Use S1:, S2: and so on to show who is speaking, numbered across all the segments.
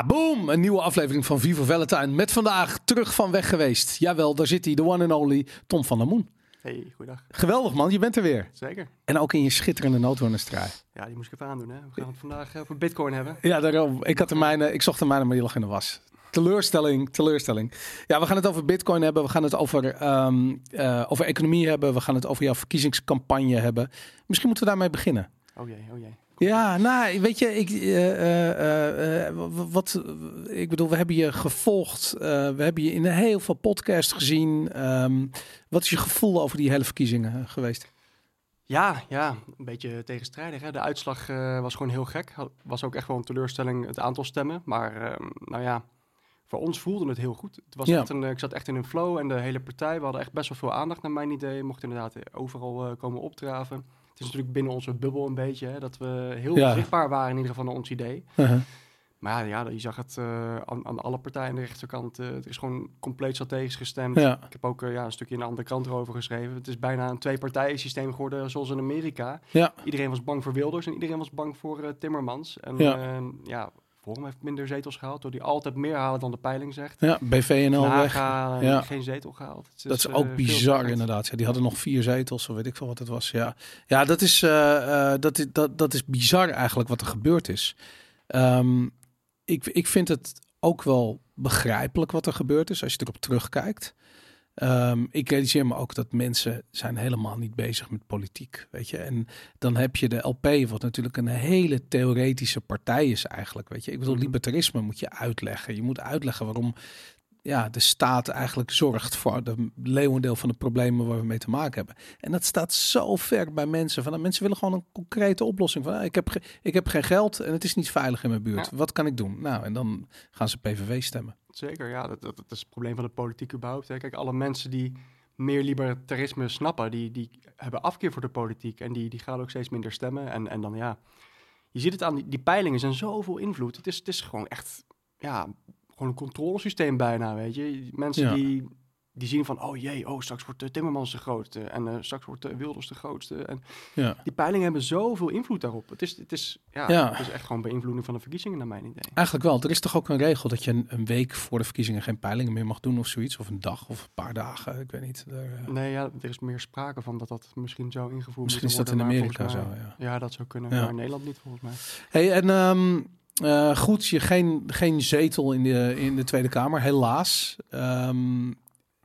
S1: Ja, boom! Een nieuwe aflevering van Vivo Valentine. Met vandaag terug van weg geweest. Jawel, daar zit hij, de one and only Tom van der Moen.
S2: Hey, goeiedag.
S1: Geweldig man, je bent er weer.
S2: Zeker.
S1: En ook in je schitterende noodwonerstrui.
S2: Ja, die moest ik even aandoen. Hè. We gaan het vandaag over Bitcoin hebben.
S1: Ja, daarom. Ik, had de mijne, ik zocht de mijne, maar die lag in de was. Teleurstelling, teleurstelling. Ja, we gaan het over Bitcoin hebben. We gaan het over, ehm, eh, over economie hebben. We gaan het over jouw verkiezingscampagne hebben. Misschien moeten we daarmee beginnen.
S2: Oh jee, oh jee.
S1: Ja, nou, weet je, ik, eh, eh, eh, wat, ik bedoel, we hebben je gevolgd. we hebben je in heel veel podcasts gezien. Ehm, wat is je gevoel over die hele verkiezingen geweest?
S2: Ja, ja, een beetje tegenstrijdig. Hè. De uitslag was gewoon heel gek. Was ook echt wel een teleurstelling, het aantal stemmen. Maar ehm, nou ja, voor ons voelde het heel goed. Het was
S1: Ja.
S2: echt een, ik zat echt in een flow en de hele partij, we hadden echt best wel veel aandacht naar mijn idee. Mochten inderdaad overal komen opdraven. Is natuurlijk binnen onze bubbel een beetje, hè, dat we heel
S1: Ja.
S2: zichtbaar waren in ieder geval naar ons idee.
S1: Uh-huh.
S2: Maar ja, je zag het eh, aan, aan alle partijen aan de rechterkant. eh het is gewoon compleet strategisch gestemd.
S1: Ja.
S2: Ik heb ook eh, ja, een stukje in een andere krant erover geschreven. Het is bijna een twee-partijen systeem geworden, zoals in Amerika.
S1: Ja.
S2: Iedereen was bang voor Wilders en iedereen was bang voor Timmermans. En
S1: ja,
S2: ja Forum heeft minder zetels gehaald, door die altijd meer halen dan de peiling zegt.
S1: ja, BVNL weg.
S2: Eh,
S1: Ja.
S2: geen zetel gehaald.
S1: Dat is
S2: eh,
S1: ook
S2: veel
S1: bizar inderdaad. Ja, die hadden nog vier zetels, of weet ik veel wat het was. Ja, ja dat, is, eh, eh, dat, is, dat, dat is bizar eigenlijk wat er gebeurd is. Ehm, ik, ik vind het ook wel begrijpelijk wat er gebeurd is als je erop terugkijkt. Ehm, ik realiseer me ook dat mensen zijn helemaal niet bezig met politiek, weet je. En dan heb je de LP, wat natuurlijk een hele theoretische partij is eigenlijk, weet je. Ik bedoel,
S2: Mhm.
S1: libertarisme moet je uitleggen. Je moet uitleggen waarom ja, de staat eigenlijk zorgt voor de leeuwendeel van de problemen waar we mee te maken hebben. En dat staat zo ver bij mensen. Van, mensen willen gewoon een concrete oplossing. Van, ah, ik, heb ik heb geen geld en het is niet veilig in mijn buurt.
S2: Ja.
S1: Wat kan ik doen? Nou, en dan gaan ze PVV stemmen.
S2: Zeker, ja. Dat, dat, dat is het probleem van de politiek überhaupt. Hè. Kijk, alle mensen die meer libertarisme snappen, die, die hebben afkeer voor de politiek. En die, die gaan ook steeds minder stemmen. En, en dan ja, je ziet het aan die, die peilingen zijn zoveel invloed. Het is, het is gewoon echt, ja, gewoon een controlesysteem bijna, weet je. Mensen
S1: Ja.
S2: die, die zien van, oh jee, oh, straks wordt uh, Timmermans de grootste. En eh, straks wordt uh, Wilders de grootste. En
S1: Ja.
S2: die peilingen hebben zoveel invloed daarop. Het is, het is, ja,
S1: Ja.
S2: Het is echt gewoon beïnvloeding van de verkiezingen, naar mijn idee.
S1: Eigenlijk wel. Er is toch ook een regel dat je een, een week voor de verkiezingen geen peilingen meer mag doen of zoiets. Of een dag of een paar dagen. Ik weet niet. Er, eh,
S2: Nee, ja, er is meer sprake van dat dat misschien zou ingevoerd
S1: misschien is dat in
S2: worden,
S1: Amerika zo. Ja.
S2: Ja, dat zou kunnen, maar in Nederland niet volgens mij.
S1: Hey, en ehm, eh, goed, je geen, geen zetel in de, in de Tweede Kamer, helaas. Ehm,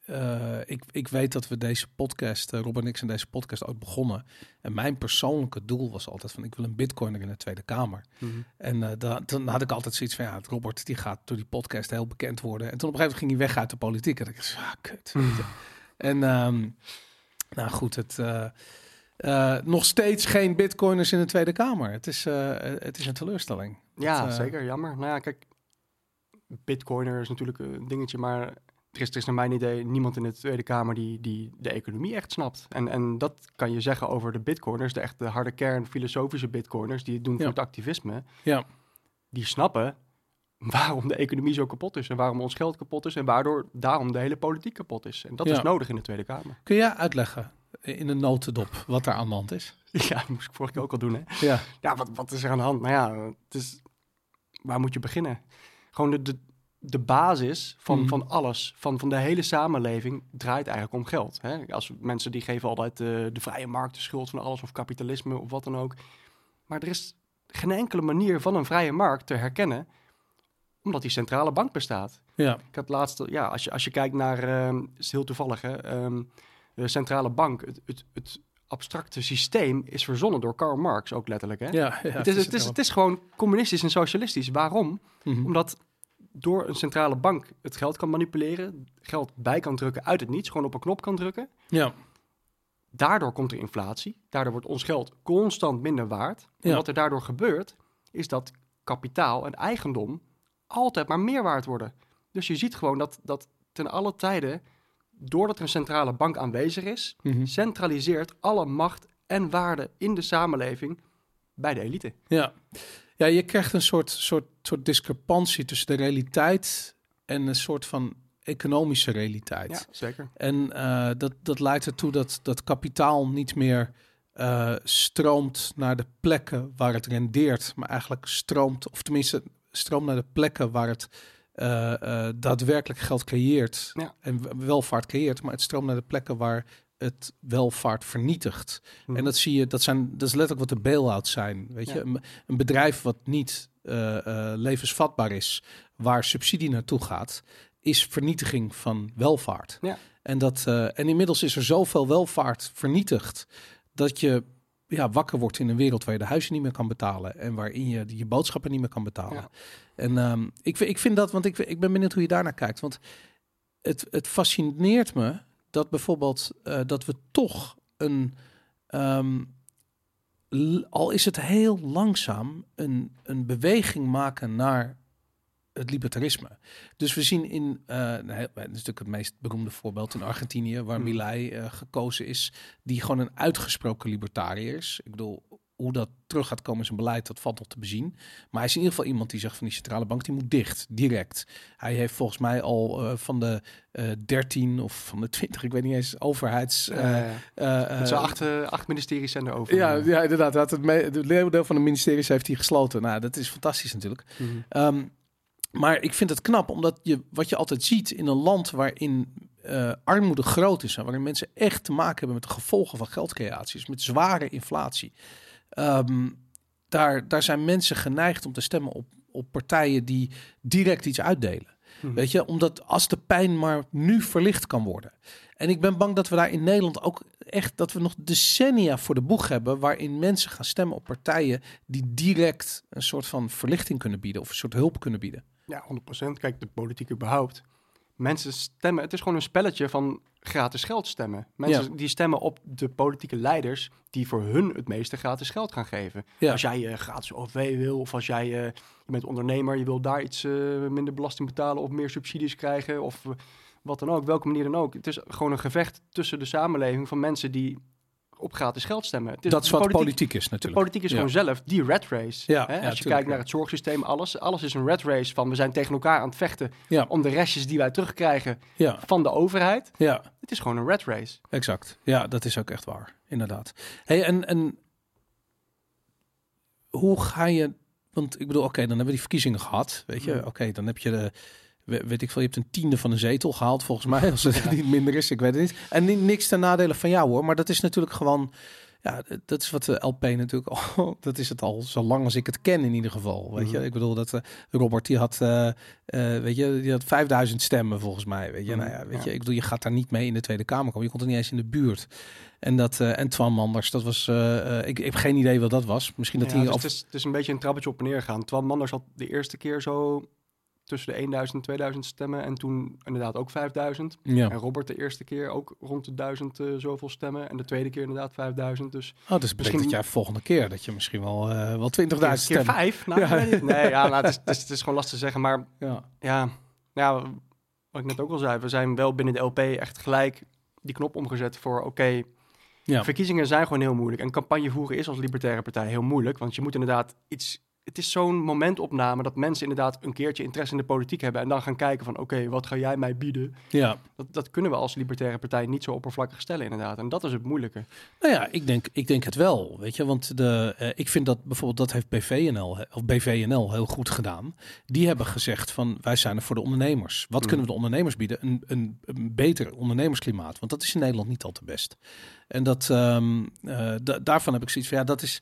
S1: eh, ik, ik weet dat we deze podcast, uh, Rob en ik zijn deze podcast ook begonnen. En mijn persoonlijke doel was altijd van, ik wil een bitcoiner in de Tweede Kamer. En uh, da, dan had ik altijd zoiets van, ja, Robert die gaat door die podcast heel bekend worden. En toen op een gegeven moment ging hij weg uit de politiek. En ik dacht, ah, kut. je. En ehm, nou goed, het... uh, nog steeds geen bitcoiners in de Tweede Kamer. Het is, uh, het is een teleurstelling.
S2: Ja,
S1: dat,
S2: zeker. Jammer. Nou ja, kijk, bitcoiner is natuurlijk een dingetje, maar er is, er is naar mijn idee niemand in de Tweede Kamer die, die de economie echt snapt. En, en dat kan je zeggen over de bitcoiners, de echt de harde kern filosofische bitcoiners, die het doen
S1: Ja.
S2: voor het activisme.
S1: Ja.
S2: Die snappen waarom de economie zo kapot is en waarom ons geld kapot is en waardoor daarom de hele politiek kapot is. En dat
S1: Ja.
S2: is nodig in de Tweede Kamer.
S1: Kun jij uitleggen in een notendop wat er aan de hand is?
S2: Ja, dat moest ik vorige keer ook al doen, hè?
S1: Ja,
S2: Ja, wat, wat is er aan de hand? Nou ja, het is, waar moet je beginnen? Gewoon de, de, de basis van,
S1: Mhm.
S2: van alles, van, van de hele samenleving, draait eigenlijk om geld. Hè? Als mensen die geven altijd eh, de vrije markt de schuld van alles, of kapitalisme, of wat dan ook. Maar er is geen enkele manier van een vrije markt te herkennen, omdat die centrale bank bestaat.
S1: ja,
S2: Ik had laatst, ja, als je, als je kijkt naar, ehm, is heel toevallig, hè, ehm, de centrale bank, het, het, het abstracte systeem is verzonnen door Karl Marx, ook letterlijk. Hè?
S1: ja. ja
S2: het, is, het, is, het is gewoon communistisch en socialistisch. Waarom?
S1: Mhm.
S2: Omdat door een centrale bank het geld kan manipuleren, geld bij kan drukken uit het niets, gewoon op een knop kan drukken.
S1: Ja,
S2: Daardoor komt er inflatie, daardoor wordt ons geld constant minder waard. En
S1: Ja.
S2: wat er daardoor gebeurt, is dat kapitaal en eigendom altijd maar meer waard worden. Dus je ziet gewoon dat, dat ten alle tijden, doordat er een centrale bank aanwezig is,
S1: Mhm.
S2: centraliseert alle macht en waarde in de samenleving bij de elite.
S1: ja. Ja, je krijgt een soort, soort, soort discrepantie tussen de realiteit en een soort van economische realiteit.
S2: Ja, zeker.
S1: En eh, dat, dat leidt ertoe dat, dat kapitaal niet meer eh, stroomt naar de plekken waar het rendeert, maar eigenlijk stroomt, of tenminste stroom naar de plekken waar het eh, daadwerkelijk geld creëert
S2: Ja.
S1: en welvaart creëert, maar het stroomt naar de plekken waar het welvaart vernietigt.
S2: Mhm.
S1: En dat zie je, dat, zijn, dat is letterlijk wat de bail-outs zijn. Weet
S2: Ja.
S1: je, een, een bedrijf wat niet eh, eh, levensvatbaar is, waar subsidie naartoe gaat, is vernietiging van welvaart.
S2: Ja.
S1: En, dat, eh, en inmiddels is er zoveel welvaart vernietigd dat je ja, wakker wordt in een wereld waar je de huizen niet meer kan betalen en waarin je je boodschappen niet meer kan betalen.
S2: Ja.
S1: En ehm, ik, vind- ik vind dat, want ik, ik ben benieuwd hoe je daarnaar kijkt. Want het, het fascineert me dat bijvoorbeeld eh, dat we toch een, ehm, al is het heel langzaam, een, een beweging maken naar het libertarisme. Dus we zien in, eh nou, dat is natuurlijk het meest beroemde voorbeeld in Argentinië, waar
S2: Hmm.
S1: Milei eh, gekozen is, die gewoon een uitgesproken libertariër is. Ik bedoel, hoe dat terug gaat komen in zijn beleid, dat valt nog te bezien. Maar hij is in ieder geval iemand die zegt van die centrale bank, die moet dicht, direct. Hij heeft volgens mij al eh, van de eh 13 of van de 20, ik weet niet eens, overheids... eh,
S2: Eh, het zijn
S1: eh,
S2: acht, acht ministeries zijn er over.
S1: ja, ja, inderdaad. had Het, het leeuwendeel van de ministeries heeft hij gesloten. Nou, dat is fantastisch natuurlijk.
S2: Mhm.
S1: Ehm, maar ik vind het knap, omdat je wat je altijd ziet in een land waarin armoede groot is en waarin mensen echt te maken hebben met de gevolgen van geldcreaties, met zware inflatie. Ehm, daar, daar zijn mensen geneigd om te stemmen op, op partijen die direct iets uitdelen.
S2: Mhm.
S1: Weet je, omdat als de pijn maar nu verlicht kan worden. En ik ben bang dat we daar in Nederland ook echt, dat we nog decennia voor de boeg hebben, waarin mensen gaan stemmen op partijen die direct een soort van verlichting kunnen bieden of een soort hulp kunnen bieden.
S2: Ja, 100%. Kijk, de politiek überhaupt. Mensen stemmen, het is gewoon een spelletje van gratis geld stemmen. Mensen die stemmen op de politieke leiders die voor hun het meeste gratis geld gaan geven.
S1: Ja.
S2: Als jij eh, gratis OV wil, of als jij eh, je bent ondernemer, je wil daar iets eh, minder belasting betalen of meer subsidies krijgen, of wat dan ook, welke manier dan ook. Het is gewoon een gevecht tussen de samenleving van mensen die op gratis geld stemmen. Het is
S1: dat is wat
S2: politiek-
S1: politiek is
S2: de
S1: natuurlijk.
S2: politiek is
S1: Ja.
S2: gewoon zelf die red race.
S1: Ja,
S2: hè?
S1: ja,
S2: Als je kijkt naar het zorgsysteem, alles, alles is een red race van we zijn tegen elkaar aan het vechten
S1: Ja.
S2: om de restjes die wij terugkrijgen
S1: Ja,
S2: van de overheid.
S1: ja,
S2: Het is gewoon een red race.
S1: exact. Ja, dat is ook echt waar, inderdaad. Hey, en, en hoe ga je, want ik bedoel, oké, dan hebben we die verkiezingen gehad, weet je.
S2: Mhm.
S1: Oké, dan heb je de, weet ik veel, je hebt een tiende van een zetel gehaald, volgens mij, als het niet minder is, ik weet het niet. En ni- niks ten nadele van jou hoor, maar dat is natuurlijk gewoon, ja, dat is wat de LP natuurlijk al, dat is het al zo lang als ik het ken in ieder geval, weet je.
S2: Mhm.
S1: Ik bedoel, dat eh, Robert, die had, eh, eh, weet je, die had 5000 stemmen volgens mij, weet je.
S2: Mhm,
S1: Nou ja, weet
S2: ja.
S1: je, ik bedoel, je gaat daar niet mee in de Tweede Kamer komen, je komt er niet eens in de buurt. En dat, eh en Twan Manders, dat was, eh, eh, ik, ik heb geen idee wat dat was. Misschien dat
S2: Ja,
S1: hij
S2: dus
S1: of-
S2: het, is, het is een beetje een trappetje op en neer gaan. Twan Manders had de eerste keer zo tussen de 1000 en 2000 stemmen en toen inderdaad ook 5000.
S1: ja.
S2: En Robert de eerste keer ook rond de 1000 eh, zoveel stemmen en de tweede keer inderdaad 5000. Dus
S1: Oh, dus
S2: Misschien-
S1: dat jij volgende keer dat je misschien wel, eh wel 20.000
S2: keer
S1: stemmen.
S2: vijf? Nou,
S1: Ja.
S2: Nee, ja, nou, het, is, het, is, het is gewoon lastig te zeggen, maar
S1: Ja.
S2: Ja, ja, wat ik net ook al zei, we zijn wel binnen de LP echt gelijk die knop omgezet voor oké,
S1: Ja.
S2: verkiezingen zijn gewoon heel moeilijk. En campagne voeren is als libertaire partij heel moeilijk, want je moet inderdaad iets... Het is zo'n momentopname dat mensen inderdaad een keertje interesse in de politiek hebben en dan gaan kijken van oké, wat ga jij mij bieden?
S1: ja.
S2: Dat, dat kunnen we als libertaire partij niet zo oppervlakkig stellen inderdaad. En dat is het moeilijke.
S1: Nou ja, ik denk, ik denk het wel. Weet je, want de, eh, ik vind dat bijvoorbeeld dat heeft BVNL of BVNL heel goed gedaan. Die hebben gezegd van wij zijn er voor de ondernemers. Wat
S2: Mm.
S1: kunnen we de ondernemers bieden? Een, een, een beter ondernemersklimaat, want dat is in Nederland niet al te best. En dat ehm, eh, da- daarvan heb ik zoiets van ja, dat is.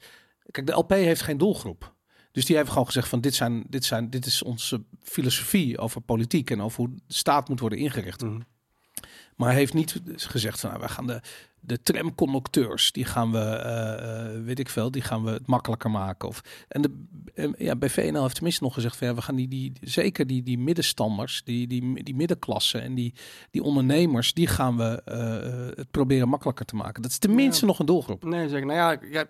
S1: Kijk, de LP heeft geen doelgroep. Dus die heeft gewoon gezegd van dit, zijn, dit, zijn, dit is onze filosofie over politiek en over hoe de staat moet worden ingericht.
S2: Mhm.
S1: Maar hij heeft niet gezegd van nou, wij gaan de, de tramconducteurs, die gaan we, eh, eh, weet ik veel, die gaan we het makkelijker maken. Of, en de, eh, ja, bij VNL heeft tenminste nog gezegd van ja, we gaan die, die zeker die, die middenstanders, die, die, die middenklasse en die, die ondernemers, die gaan we het proberen makkelijker te maken. Dat is tenminste
S2: Ja.
S1: nog een doelgroep.
S2: Nee, ik, nou ja, ja,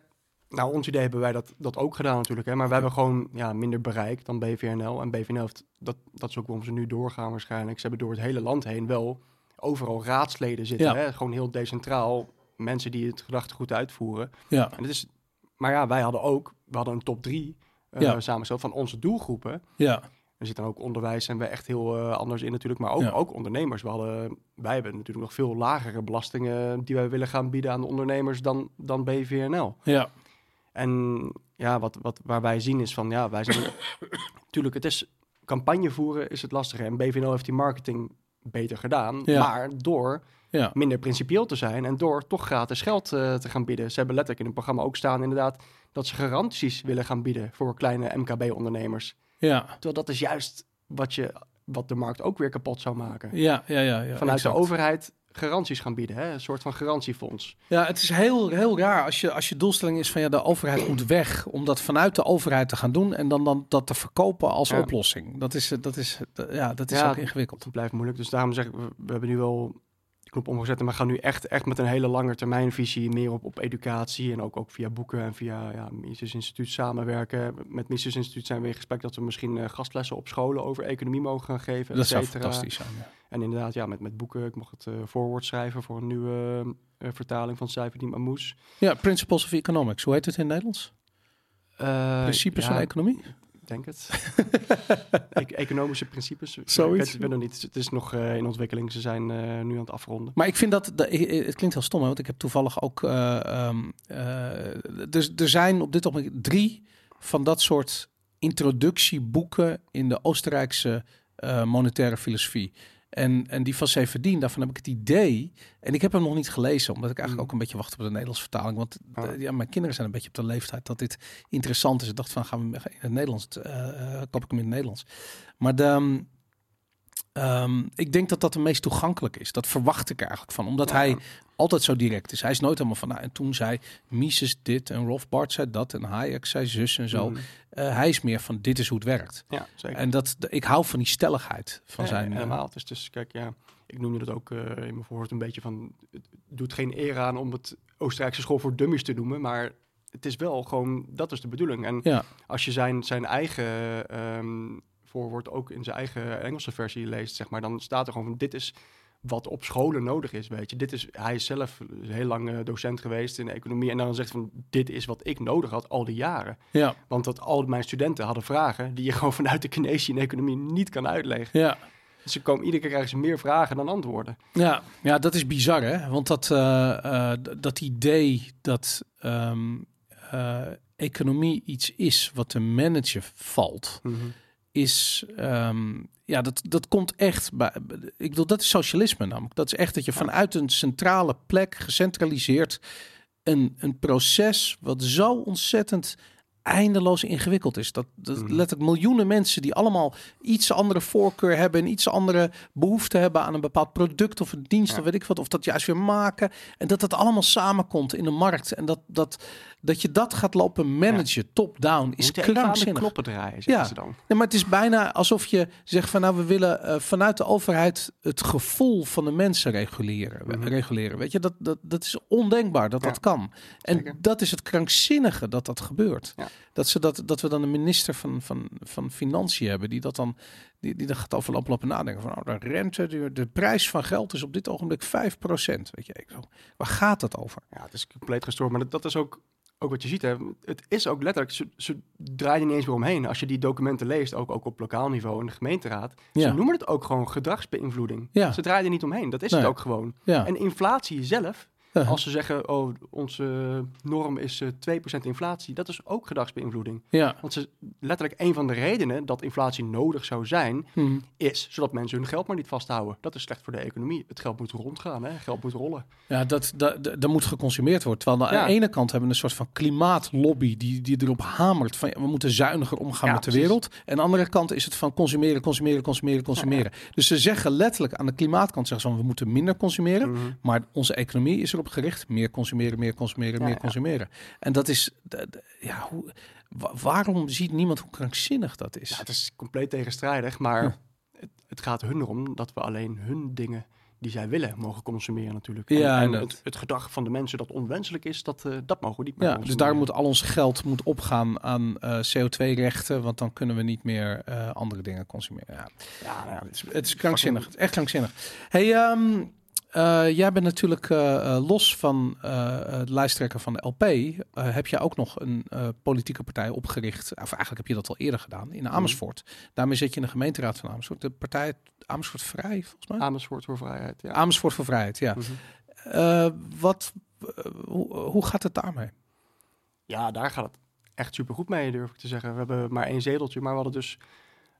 S2: nou ons idee hebben wij dat, dat ook gedaan natuurlijk. Hè, maar we hebben gewoon ja, minder bereik dan BVNL. En BVNL heeft, dat, dat is ook waarom ze nu doorgaan waarschijnlijk. Ze hebben door het hele land heen wel overal raadsleden zitten.
S1: Ja.
S2: Hè? Gewoon heel decentraal. Mensen die het gedachtegoed uitvoeren.
S1: Ja,
S2: En het is, maar ja, wij hadden ook, we hadden een top drie eh
S1: Ja.
S2: samengesteld van onze doelgroepen.
S1: ja,
S2: Er zit dan ook onderwijs en we echt heel eh, anders in natuurlijk. Maar ook,
S1: Ja.
S2: ook ondernemers. We hadden, wij hebben natuurlijk nog veel lagere belastingen die wij willen gaan bieden aan de ondernemers dan, dan BVNL.
S1: ja,
S2: En ja, wat, wat, waar wij zien is van, ja, wij zijn... Natuurlijk, het is... Campagne voeren is het lastige. En BVNO heeft die marketing beter gedaan.
S1: Ja.
S2: Maar door
S1: Ja.
S2: minder principieel te zijn en door toch gratis geld eh, te gaan bieden. Ze hebben letterlijk in het programma ook staan inderdaad dat ze garanties willen gaan bieden voor kleine MKB-ondernemers.
S1: Ja.
S2: Terwijl dat is juist wat, je, wat de markt ook weer kapot zou maken.
S1: Ja, ja, ja. ja
S2: Vanuit
S1: exact.
S2: de overheid garanties gaan bieden, hè? een soort van garantiefonds.
S1: Ja, het is heel, heel raar als je, als je doelstelling is van ja, de overheid moet weg om dat vanuit de overheid te gaan doen en dan, dan dat te verkopen als
S2: Ja.
S1: oplossing. Dat is, dat is, ja, dat is
S2: Ja,
S1: ook ingewikkeld.
S2: Het blijft moeilijk, dus daarom zeg ik, we, we hebben nu wel knop omgezet we gaan nu echt, echt met een hele lange termijnvisie meer op, op educatie en ook, ook via boeken en via ja, Mises Instituut samenwerken. Met Mises Instituut zijn we in gesprek dat we misschien eh, gastlessen op scholen over economie mogen gaan geven.
S1: Dat zou fantastisch zijn. ja.
S2: En inderdaad, ja, met, met boeken. Ik mocht het eh, voorwoord schrijven voor een nieuwe eh, vertaling van Cijferdien Mammoes.
S1: Ja, Principles of Economics. Hoe heet het in het Nederlands? Principes van economie?
S2: Denk het. E- economische principes.
S1: Zoiets.
S2: Ik weet, nog niet. Het is nog eh, in ontwikkeling. Ze zijn eh, nu aan het afronden.
S1: Maar ik vind dat, dat- het klinkt heel stom, hè, want ik heb toevallig ook, dus er zijn op dit moment drie van dat soort introductieboeken in de Oostenrijkse monetaire filosofie. En, en die van Severdien, daarvan heb ik het idee, en ik heb hem nog niet gelezen, omdat ik eigenlijk
S2: Mm.
S1: ook een beetje wacht op de Nederlandse vertaling. Want
S2: Ah.
S1: eh, ja, mijn kinderen zijn een beetje op de leeftijd dat dit interessant is. Ik dacht van, gaan we in het Nederlands, koop ik hem in het Nederlands. Maar de, ehm, ik denk dat dat de meest toegankelijk is. Dat verwacht ik eigenlijk van. Omdat
S2: Ja.
S1: hij altijd zo direct is. Hij is nooit helemaal van, nou, en toen zei Mises dit en Rolf Bart zei dat en Hayek zei zus en zo.
S2: Mhm.
S1: Eh, hij is meer van, dit is hoe het werkt.
S2: Ja, zeker.
S1: En dat, ik hou van die stelligheid van
S2: Ja,
S1: zijn... eh,
S2: helemaal. Het is dus, kijk, ja, ik noemde dat ook eh, in mijn voorwoord een beetje van, het doet geen eer aan om het Oostenrijkse school voor dummies te noemen, maar het is wel gewoon, dat is de bedoeling. En
S1: ja,
S2: als je zijn, zijn eigen ehm, voorwoord ook in zijn eigen Engelse versie leest, zeg maar, dan staat er gewoon van, dit is wat op scholen nodig is, weet je. Dit is, hij is zelf heel lang eh, docent geweest in economie en dan zegt van, dit is wat ik nodig had al die jaren.
S1: ja,
S2: Want dat al mijn studenten hadden vragen die je gewoon vanuit de Keynesian economie niet kan uitleggen.
S1: ja.
S2: Ze komen iedere keer krijgen ze meer vragen dan antwoorden.
S1: Ja, ja, dat is bizar, hè? Want dat, eh, eh, dat idee dat ehm, eh, economie iets is wat de manager valt, is, ehm, ja, dat, dat komt echt bij. Ik bedoel, dat is socialisme namelijk. Dat is echt dat je vanuit een centrale plek gecentraliseerd een, een proces wat zo ontzettend eindeloos ingewikkeld is. Dat, dat
S2: Mhm.
S1: letterlijk miljoenen mensen die allemaal iets andere voorkeur hebben en iets andere behoefte hebben aan een bepaald product of een dienst
S2: Ja.
S1: of weet ik wat, of dat juist weer maken en dat dat allemaal samenkomt in de markt en dat, dat, dat je dat gaat lopen managen is
S2: even aan de
S1: krankzinnig.
S2: knoppen draaien,
S1: Ja.
S2: ze dan.
S1: Nee, maar het is bijna alsof je zegt van nou, we willen eh, vanuit de overheid het gevoel van de mensen reguleren.
S2: Mhm.
S1: reguleren. Weet je, dat, dat, dat is ondenkbaar dat
S2: Ja,
S1: dat kan. En
S2: zeker.
S1: dat is het krankzinnige dat dat gebeurt.
S2: Ja.
S1: Dat, ze dat, dat we dan een minister van, van, van Financiën hebben die dat dan, die, die dan gaat over lopen, nadenken van nou, de rente, de, de prijs van geld is op dit ogenblik 5%. Weet je, ik waar gaat het over?
S2: Ja, het is compleet gestoord. Maar dat, dat is ook, ook wat je ziet. Hè. Het is ook letterlijk, ze, ze draaien er niet eens meer omheen. Als je die documenten leest, ook, ook op lokaal niveau in de gemeenteraad.
S1: Ja.
S2: Ze noemen het ook gewoon gedragsbeïnvloeding.
S1: Ja.
S2: Ze draaien er niet omheen. Dat is
S1: Nee.
S2: het ook gewoon.
S1: Ja.
S2: En inflatie zelf, Als ze zeggen, oh, onze norm is eh 2% inflatie, dat is ook gedragsbeïnvloeding.
S1: ja.
S2: Want ze, letterlijk een van de redenen dat inflatie nodig zou zijn,
S1: Hm.
S2: is zodat mensen hun geld maar niet vasthouden. Dat is slecht voor de economie. Het geld moet rondgaan, hè? geld moet rollen.
S1: Ja, dat, dat, dat, dat moet geconsumeerd worden. Terwijl aan
S2: Ja.
S1: de ene kant hebben we een soort van klimaatlobby die, die erop hamert van we moeten zuiniger omgaan
S2: Ja,
S1: met de
S2: precies.
S1: wereld. En aan de andere kant is het van consumeren, consumeren, consumeren, consumeren. Dus ze zeggen letterlijk aan de klimaatkant zeggen ze van we moeten minder consumeren.
S2: Mhm.
S1: Maar onze economie is erop gericht meer consumeren, meer consumeren,
S2: Ja,
S1: meer
S2: ja.
S1: consumeren. En dat is, ja, hoe, wa- waarom ziet niemand hoe krankzinnig dat is?
S2: Ja, het is compleet tegenstrijdig, maar het, het gaat hun erom dat we alleen hun dingen die zij willen mogen consumeren natuurlijk.
S1: Ja,
S2: en, het, het gedrag van de mensen dat onwenselijk is, dat, eh, dat mogen we niet meer
S1: Ja, dus daar moet al ons geld moet opgaan aan eh, CO2-rechten, want dan kunnen we niet meer eh, andere dingen consumeren. Ja.
S2: Ja, nou ja,
S1: Het is, het is krankzinnig. Het is echt krankzinnig. Hey, ehm, eh, jij bent natuurlijk eh, eh, los van eh, het lijsttrekker van de LP. heb jij ook nog een politieke partij opgericht? Of eigenlijk heb je dat al eerder gedaan in Amersfoort. Daarmee zit je in de gemeenteraad van Amersfoort. De partij Amersfoort Vrij, volgens mij.
S2: Amersfoort voor vrijheid. Ja.
S1: Amersfoort voor Vrijheid, ja.
S2: Mhm.
S1: Wat, hoe, hoe gaat het daarmee?
S2: ja, daar gaat het echt supergoed mee, durf ik te zeggen. We hebben maar één zeteltje, maar we hadden dus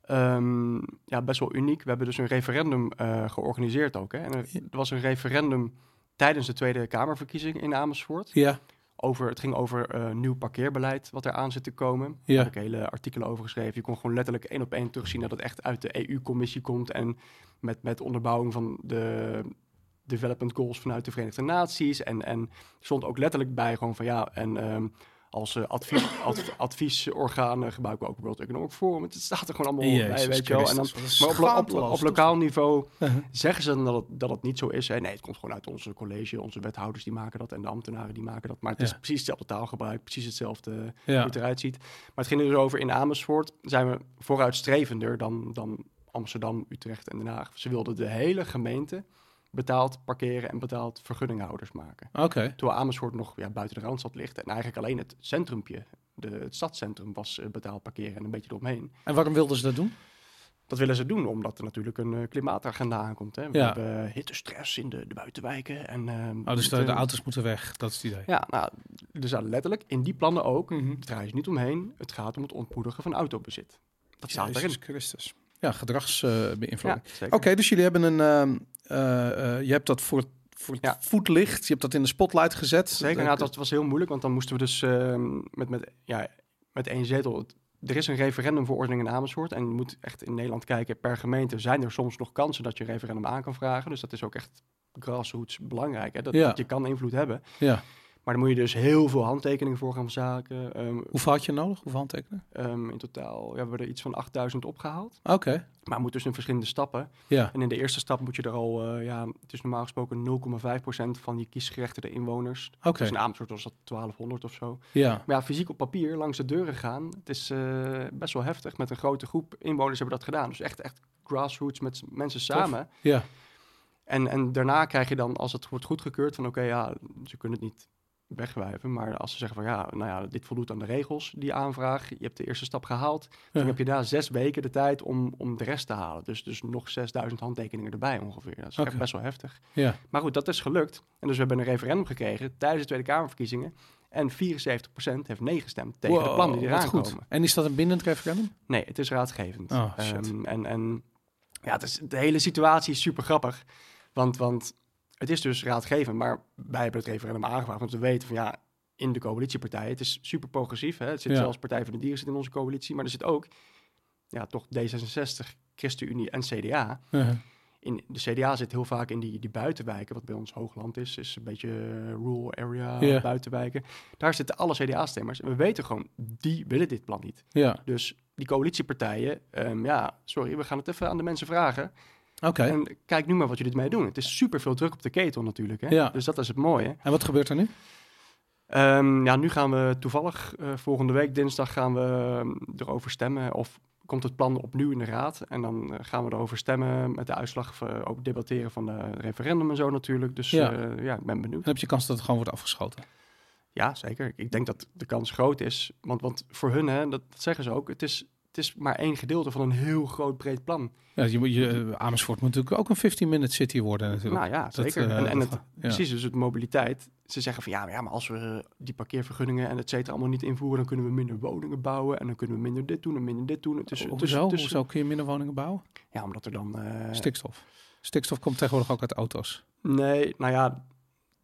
S2: ehm, ja, best wel uniek. We hebben dus een referendum eh, georganiseerd ook. Hè? En er, er was een referendum tijdens de Tweede Kamerverkiezing in Amersfoort.
S1: Ja,
S2: Over, het ging over eh, nieuw parkeerbeleid wat er aan zit te komen.
S1: Ja.
S2: Daar heb ik hele artikelen over geschreven. Je kon gewoon letterlijk één op één terugzien dat het echt uit de EU-commissie komt. En met, met onderbouwing van de development goals vanuit de Verenigde Naties. En, en stond ook letterlijk bij gewoon van ja, en ehm, als eh, advies, adv- adviesorganen gebruiken we ook World Economic Forum. Het staat er gewoon allemaal bij,
S1: Jezus
S2: weet je wel. En dan, maar op, lo- op, lokaal niveau zeggen ze dan dat het, dat het niet zo is. Hè? Nee, het komt gewoon uit onze college, onze wethouders die maken dat en de ambtenaren die maken dat. Maar het is
S1: Ja.
S2: precies hetzelfde taalgebruik, precies hetzelfde
S1: Ja.
S2: hoe het eruit ziet. Maar het ging er dus over in Amersfoort zijn we vooruitstrevender dan, dan Amsterdam, Utrecht en Den Haag. Ze wilden de hele gemeente betaald parkeren en betaald vergunninghouders maken.
S1: Oké.
S2: Terwijl Amersfoort nog ja, buiten de Randstad ligt en eigenlijk alleen het centrumpje, de, het stadscentrum, was eh, betaald parkeren en een beetje eromheen.
S1: En waarom wilden ze dat doen?
S2: Dat willen ze doen, omdat er natuurlijk een eh, klimaatagenda aankomt. Hè. We
S1: Ja.
S2: hebben hittestress in de, de buitenwijken. En, ehm,
S1: Oh, dus de, de auto's moeten weg. Dat is het idee.
S2: Ja, nou, staat letterlijk in die plannen ook,
S1: Mhm.
S2: draai je niet omheen, het gaat om het ontmoedigen van autobezit. Dat staat
S1: Jezus
S2: erin.
S1: Christus. Ja, gedragsbeïnvloeding.
S2: Ja.
S1: Oké, dus jullie hebben een... ehm, eh, eh, je hebt dat voor, voor het
S2: Ja.
S1: voetlicht. Je hebt dat in de spotlight gezet.
S2: Zeker,
S1: Eh,
S2: nou, dat was heel moeilijk, want dan moesten we dus ehm, met, met, ja, met één zetel... Er is een referendumverordening in Amersfoort en je moet echt in Nederland kijken, per gemeente zijn er soms nog kansen dat je een referendum aan kan vragen. Dus dat is ook echt grassroots belangrijk, hè? Dat,
S1: Ja.
S2: dat je kan invloed hebben.
S1: Ja.
S2: Maar dan moet je dus heel veel handtekeningen voor gaan verzamelen. Ehm,
S1: Hoeveel had je nodig? Hoeveel handtekenen?
S2: ehm, in totaal ja, we hebben er iets van 8000 opgehaald.
S1: Oké.
S2: Maar het moet dus in verschillende stappen.
S1: Ja.
S2: En in de eerste stap moet je er al, eh, ja, het is normaal gesproken 0,5% van die kiesgerechtigde inwoners.
S1: Oké.
S2: Dus in Amersfoort was dat 1200 of zo.
S1: Ja.
S2: Maar ja, fysiek op papier langs de deuren gaan, het is eh, best wel heftig. Met een grote groep inwoners hebben dat gedaan. Dus echt, echt grassroots met mensen samen.
S1: Ja.
S2: En, en daarna krijg je dan, als het wordt goedgekeurd, van oké, ja, ze kunnen het niet wegwijven. Maar als ze zeggen van ja, nou ja, dit voldoet aan de regels, die aanvraag. Je hebt de eerste stap gehaald. Dan heb je daar zes weken de tijd om, om de rest te halen. Dus, dus nog 6000 handtekeningen erbij ongeveer. Dat is echt best wel heftig.
S1: Ja.
S2: Maar goed, dat is gelukt. En dus we hebben een referendum gekregen tijdens de Tweede Kamerverkiezingen. En 74% heeft nee gestemd tegen de
S1: Wow,
S2: plannen die eraan
S1: goed.
S2: komen.
S1: En is dat een bindend referendum?
S2: Nee, het is raadgevend.
S1: Oh.
S2: Ehm, en, en ja, het is, de hele situatie is super grappig. Want, want het is dus raadgevend, maar wij hebben het referendum aangevraagd. Want we weten van ja, in de coalitiepartijen, het is super progressief. Hè? Het zit
S1: Ja.
S2: zelfs Partij voor de Dieren zit in onze coalitie. Maar er zit ook, ja, toch D66, ChristenUnie en CDA. In, de CDA zit heel vaak in die, die buitenwijken, wat bij ons hoogland is. Is een beetje rural area,
S1: Ja.
S2: buitenwijken. Daar zitten alle CDA-stemmers. En we weten gewoon, die willen dit plan niet.
S1: Ja.
S2: Dus die coalitiepartijen, ehm, ja, sorry, we gaan het even aan de mensen vragen.
S1: En,
S2: En kijk nu maar wat jullie ermee doen. Het is super veel druk op de ketel natuurlijk. Hè?
S1: Ja.
S2: Dus dat is het mooie.
S1: wat gebeurt er nu?
S2: Ehm, ja, nu gaan we toevallig, eh, volgende week dinsdag gaan we ehm, erover stemmen. Of komt het plan opnieuw in de raad. En dan eh, gaan we erover stemmen met de uitslag. eh, ook debatteren van de referendum en zo natuurlijk. Dus
S1: Ja.
S2: ja, ja ik ben benieuwd.
S1: Dan heb je kans dat het gewoon wordt afgeschoten.
S2: Ja, zeker. Ik denk dat de kans groot is. Want, want voor hun, hè, dat, dat zeggen ze ook, het is, het is maar één gedeelte van een heel groot breed plan.
S1: Ja, je, moet- je, eh, Amersfoort moet natuurlijk ook een 15-minute city worden natuurlijk.
S2: Nou ja,
S1: Dat,
S2: zeker.
S1: eh,
S2: en het,
S1: ja.
S2: precies, dus het mobiliteit. Ze zeggen van ja, maar, ja, maar als we die parkeervergunningen en et cetera allemaal niet invoeren, dan kunnen we minder woningen bouwen en dan kunnen we minder dit doen en minder dit doen. Is-
S1: Hoezo?
S2: het is-
S1: Hoezo kun je minder woningen bouwen?
S2: Ja, omdat er dan... eh,
S1: Stikstof. Stikstof komt tegenwoordig ook uit auto's.
S2: nee, nou ja,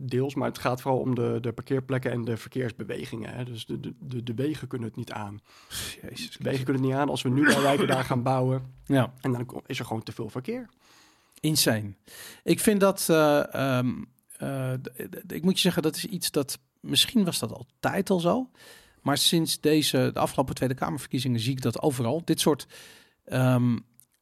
S2: deels, maar het gaat vooral om de, de parkeerplekken en de verkeersbewegingen. Hè. Dus de, de, de, wegen kunnen het niet aan.
S1: Jezus.
S2: De wegen kunnen het niet aan als we nu de wijken daar gaan bouwen.
S1: Ja,
S2: En dan is er gewoon te veel verkeer.
S1: insane. Ik vind dat... eh, ehm, eh, ik moet je zeggen, dat is iets dat... Misschien was dat altijd al zo. Maar sinds deze, de afgelopen Tweede Kamerverkiezingen zie ik dat overal. Dit soort... ehm,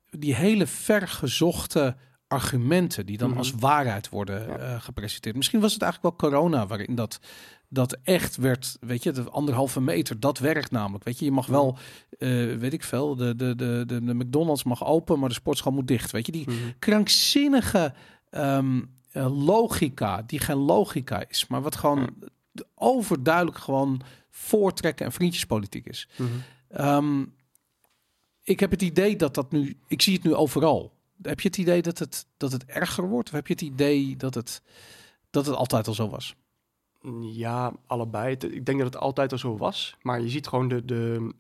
S1: die hele vergezochte argumenten die dan
S2: Mhm.
S1: als waarheid worden
S2: Ja.
S1: eh, gepresenteerd. Misschien was het eigenlijk wel corona waarin dat, dat echt werd, weet je, de anderhalve meter, dat werkt namelijk. Weet je, je mag wel, eh, weet ik veel, de, de, de, de, McDonald's mag open, maar de sportschool moet dicht. Weet je, die krankzinnige ehm, eh, logica, die geen logica is, maar wat gewoon overduidelijk gewoon voortrekken en vriendjespolitiek is.
S2: Mhm.
S1: Ehm, ik heb het idee dat dat nu, ik zie het nu overal. Heb je het idee dat het, dat het erger wordt? Of heb je het idee dat het, dat het altijd al zo was?
S2: Ja, allebei. Ik denk dat het altijd al zo was. Maar je ziet gewoon de... de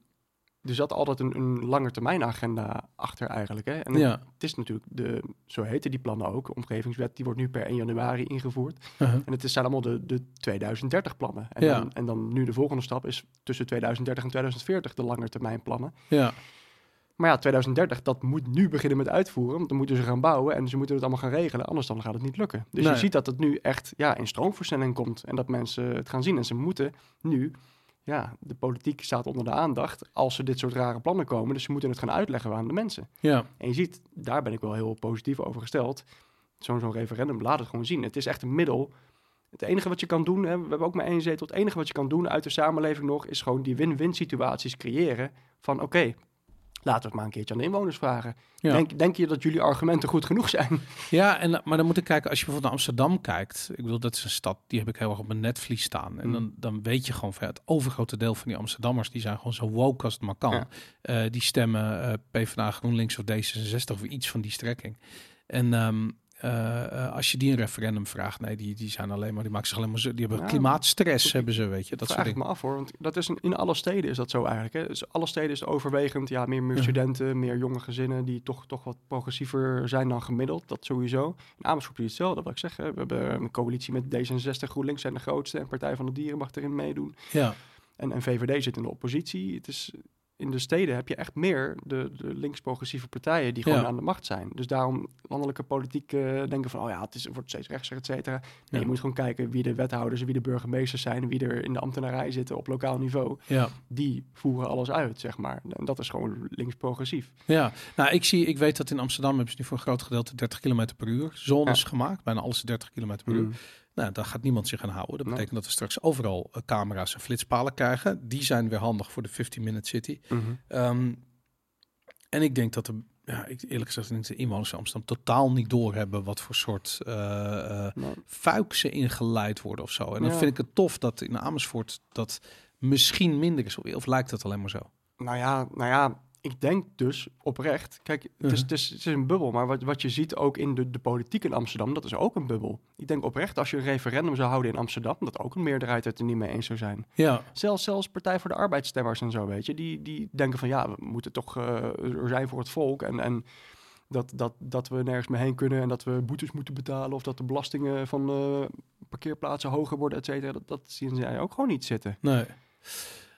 S2: er zat altijd een, een langetermijnagenda achter eigenlijk. Hè? En
S1: Ja.
S2: het is natuurlijk, de, zo heten die plannen ook, de omgevingswet, die wordt nu per 1 januari ingevoerd.
S1: Uh-huh.
S2: En het is- zijn allemaal de, de 2030 plannen. En,
S1: Ja.
S2: dan, en dan nu de volgende stap is tussen 2030 en 2040 de langetermijnplannen.
S1: Ja.
S2: Maar ja, 2030, dat moet nu beginnen met uitvoeren. Want dan moeten ze gaan bouwen en ze moeten het allemaal gaan regelen. Anders dan gaat het niet lukken. Dus
S1: Nee.
S2: je ziet dat het nu echt ja, in stroomversnelling komt. En dat mensen het gaan zien. En ze moeten nu... Ja, de politiek staat onder de aandacht als er dit soort rare plannen komen. Dus ze moeten het gaan uitleggen aan de mensen.
S1: Ja.
S2: En je ziet, daar ben ik wel heel positief over gesteld. Zo'n zo'n referendum, laat het gewoon zien. Het is echt een middel. Het enige wat je kan doen, hè, we hebben ook maar één zetel. Het enige wat je kan doen uit de samenleving nog, is gewoon die win-win situaties creëren. Van oké, laten we het maar een keertje aan de inwoners vragen.
S1: Ja.
S2: Denk, denk je dat jullie argumenten goed genoeg zijn?
S1: Ja, en, maar dan moet ik kijken, als je bijvoorbeeld naar Amsterdam kijkt. Ik bedoel, dat is een stad, die heb ik heel erg op mijn netvlies staan. En
S2: Mm.
S1: dan, dan weet je gewoon, het overgrote deel van die Amsterdammers, die zijn gewoon zo woke als het maar kan.
S2: Ja.
S1: Eh, die stemmen eh PvdA, GroenLinks of D66 of iets van die strekking. En ehm, eh, eh, als je die een referendum vraagt, nee, die, die zijn alleen maar, die maken zich alleen maar, zo- die hebben klimaatstress, hebben ze, weet je, dat soort
S2: vraag ik me af hoor, want dat is een, in alle steden is dat zo eigenlijk. Hè. Dus alle steden is overwegend, ja, meer, meer
S1: Ja.
S2: studenten, meer jonge gezinnen die toch, toch wat progressiever zijn dan gemiddeld. Dat sowieso. In Amersfoort is hetzelfde, wat ik zeg. Hè. We hebben een coalitie met D66, GroenLinks zijn de grootste en Partij van de Dieren mag erin meedoen.
S1: Ja,
S2: En, en VVD zit in de oppositie. Het is, in de steden heb je echt meer de, de links-progressieve partijen die gewoon
S1: Ja.
S2: aan de macht zijn. Dus daarom landelijke politiek eh, denken van, oh ja, het, is, het wordt steeds rechtser, et cetera. Nee,
S1: Ja.
S2: je moet gewoon kijken wie de wethouders, wie de burgemeesters zijn, wie er in de ambtenarij zitten op lokaal niveau.
S1: ja.
S2: Die voeren alles uit, zeg maar. En dat is gewoon links-progressief.
S1: Ja, nou ik zie, ik weet dat in Amsterdam hebben ze nu voor een groot gedeelte 30 km per uur zones gemaakt, bijna alles 30 km per uur.
S2: Mm.
S1: Nou, daar gaat niemand zich aan houden. Dat betekent dat we straks overal eh, camera's en flitspalen krijgen. Die zijn weer handig voor de 15-minute city.
S2: Mhm.
S1: Ehm, en ik denk dat de, ja, ik, eerlijk gezegd, denk de inwoners van Amsterdam totaal niet doorhebben wat voor soort eh, eh,
S2: Nou,
S1: fuik ze ingeleid worden of zo. En dan
S2: Ja.
S1: vind ik het tof dat in Amersfoort dat misschien minder is. Of lijkt dat alleen maar zo?
S2: Nou ja, nou ja, ik denk dus oprecht. Kijk, het is,
S1: Mhm.
S2: het is, het is een bubbel, maar wat, wat je ziet ook in de, de politiek in Amsterdam, dat is ook een bubbel. Ik denk oprecht, als je een referendum zou houden in Amsterdam, dat ook een meerderheid het er niet mee eens zou zijn.
S1: Ja,
S2: Zelfs, zelfs Partij voor de Arbeidsstemmers en zo, weet je, die, die denken van ja, we moeten toch eh, er zijn voor het volk en, en dat, dat, dat we nergens meer heen kunnen en dat we boetes moeten betalen of dat de belastingen van eh, parkeerplaatsen hoger worden, et cetera. Dat, dat zien zij ook gewoon niet zitten.
S1: nee.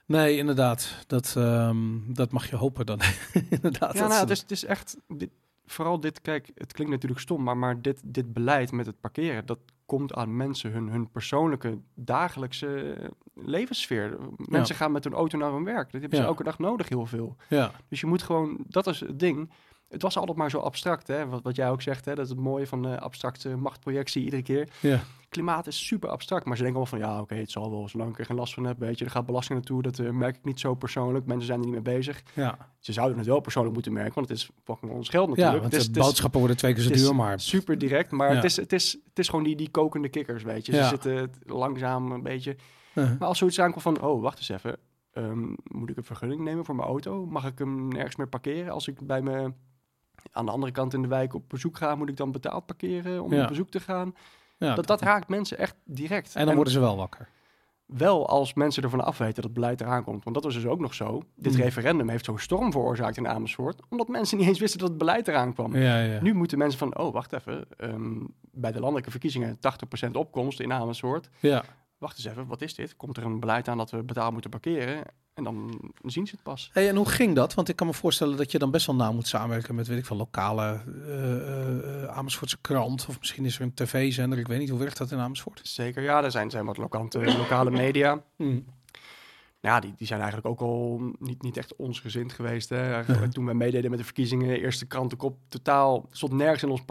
S1: Nee, inderdaad. Dat, ehm, dat mag je hopen dan. inderdaad.
S2: Ja, nou, het is, het is echt, dit, vooral dit, kijk, het klinkt natuurlijk stom, maar, maar dit, dit beleid met het parkeren, dat komt aan mensen, hun, hun persoonlijke, dagelijkse levenssfeer. Mensen gaan met hun auto naar hun werk. Dat hebben ze
S1: Ja.
S2: elke dag nodig, heel veel.
S1: ja.
S2: Dus je moet gewoon, dat is het ding. Het was altijd maar zo abstract, hè? Wat, wat jij ook zegt, hè? dat is het mooie van de abstracte machtprojectie iedere keer.
S1: Ja.
S2: Klimaat is super abstract, maar ze denken wel van ja, oké, het zal wel, zolang ik er geen last van heb, weet je, er gaat belasting naartoe, dat eh, merk ik niet zo persoonlijk. Mensen zijn er niet mee bezig.
S1: ja.
S2: Ze zouden het wel persoonlijk moeten merken, want het is fucking ons geld
S1: Ja,
S2: natuurlijk.
S1: want
S2: het is,
S1: de boodschappen worden twee keer zo duur, maar...
S2: super direct, maar
S1: Ja.
S2: het, is, het, is, het is gewoon die, die kokende kikkers, weet je. Ze
S1: Ja.
S2: zitten langzaam een beetje.
S1: Uh,
S2: Maar als zoiets aankomt van, oh, wacht eens even. ehm, moet ik een vergunning nemen voor mijn auto? Mag ik hem nergens meer parkeren? Als ik bij me aan de andere kant in de wijk op bezoek ga, moet ik dan betaald parkeren om
S1: Ja.
S2: op bezoek te gaan?
S1: ja,
S2: dat, dat raakt mensen echt direct.
S1: en dan worden ze wel wakker.
S2: Wel als mensen ervan afweten dat het beleid eraan komt. Want dat was dus ook nog zo. Dit
S1: Hmm.
S2: referendum heeft zo'n storm veroorzaakt in Amersfoort. Omdat mensen niet eens wisten dat het beleid eraan kwam.
S1: Ja, ja.
S2: Nu moeten mensen van, oh, wacht even. ehm, bij de landelijke verkiezingen 80% opkomst in Amersfoort.
S1: ja.
S2: Wacht eens even, wat is dit? Komt er een beleid aan dat we betaald moeten parkeren? En dan zien ze het pas.
S1: Hey, en hoe ging dat? Want ik kan me voorstellen dat je dan best wel nauw moet samenwerken met, weet ik veel, lokale eh, Amersfoortse krant. Of misschien is er een tv-zender. Ik weet niet, hoe werkt dat in Amersfoort?
S2: Zeker, ja, er zijn, zijn wat lokante, lokale media.
S1: Mm.
S2: Ja, die, die zijn eigenlijk ook al niet, niet echt ons gezind geweest. Hè. Toen we meededen met de verkiezingen, eerste krantenkop, totaal stond nergens in ons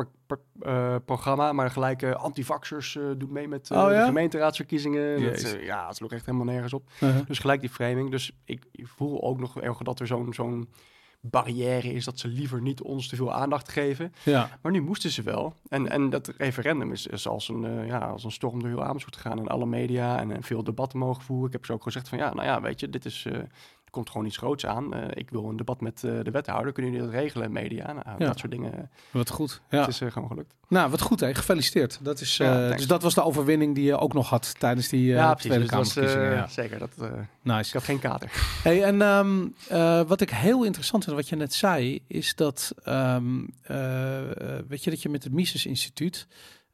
S2: eh, programma. Maar gelijk eh antivaxers eh doet mee met eh,
S1: Oh, ja?
S2: de gemeenteraadsverkiezingen. Dat, eh, ja, het sloeg echt helemaal nergens op.
S1: Uh-huh.
S2: Dus gelijk die framing. Dus ik, ik voel ook nog erg dat er zo'n zo'n barrière is dat ze liever niet ons te veel aandacht geven.
S1: Ja,
S2: Maar nu moesten ze wel. En, en dat referendum is, is als, een, eh, ja, als een storm door heel Amersfoort gegaan. En alle media en, en veel debatten mogen voeren. Ik heb ze ook gezegd van ja, nou ja, weet je, dit is, eh, komt gewoon iets groots aan. Eh, ik wil een debat met eh, de wethouder. Kunnen jullie dat regelen, media? Nou,
S1: Ja.
S2: Dat soort dingen.
S1: Wat goed. Ja.
S2: Het is eh, gewoon gelukt.
S1: Nou, wat goed hè. Gefeliciteerd. Dat is,
S2: Ja,
S1: dus dat was de overwinning die je ook nog had tijdens die
S2: ja, precies.
S1: Tweede
S2: Dus
S1: ja.
S2: Zeker. Dat, eh, ik
S1: Nice.
S2: had geen kater.
S1: Hey, en ehm, eh, wat ik heel interessant vind, wat je net zei, is dat, ehm, eh, eh, weet je, dat je met het Mises Instituut,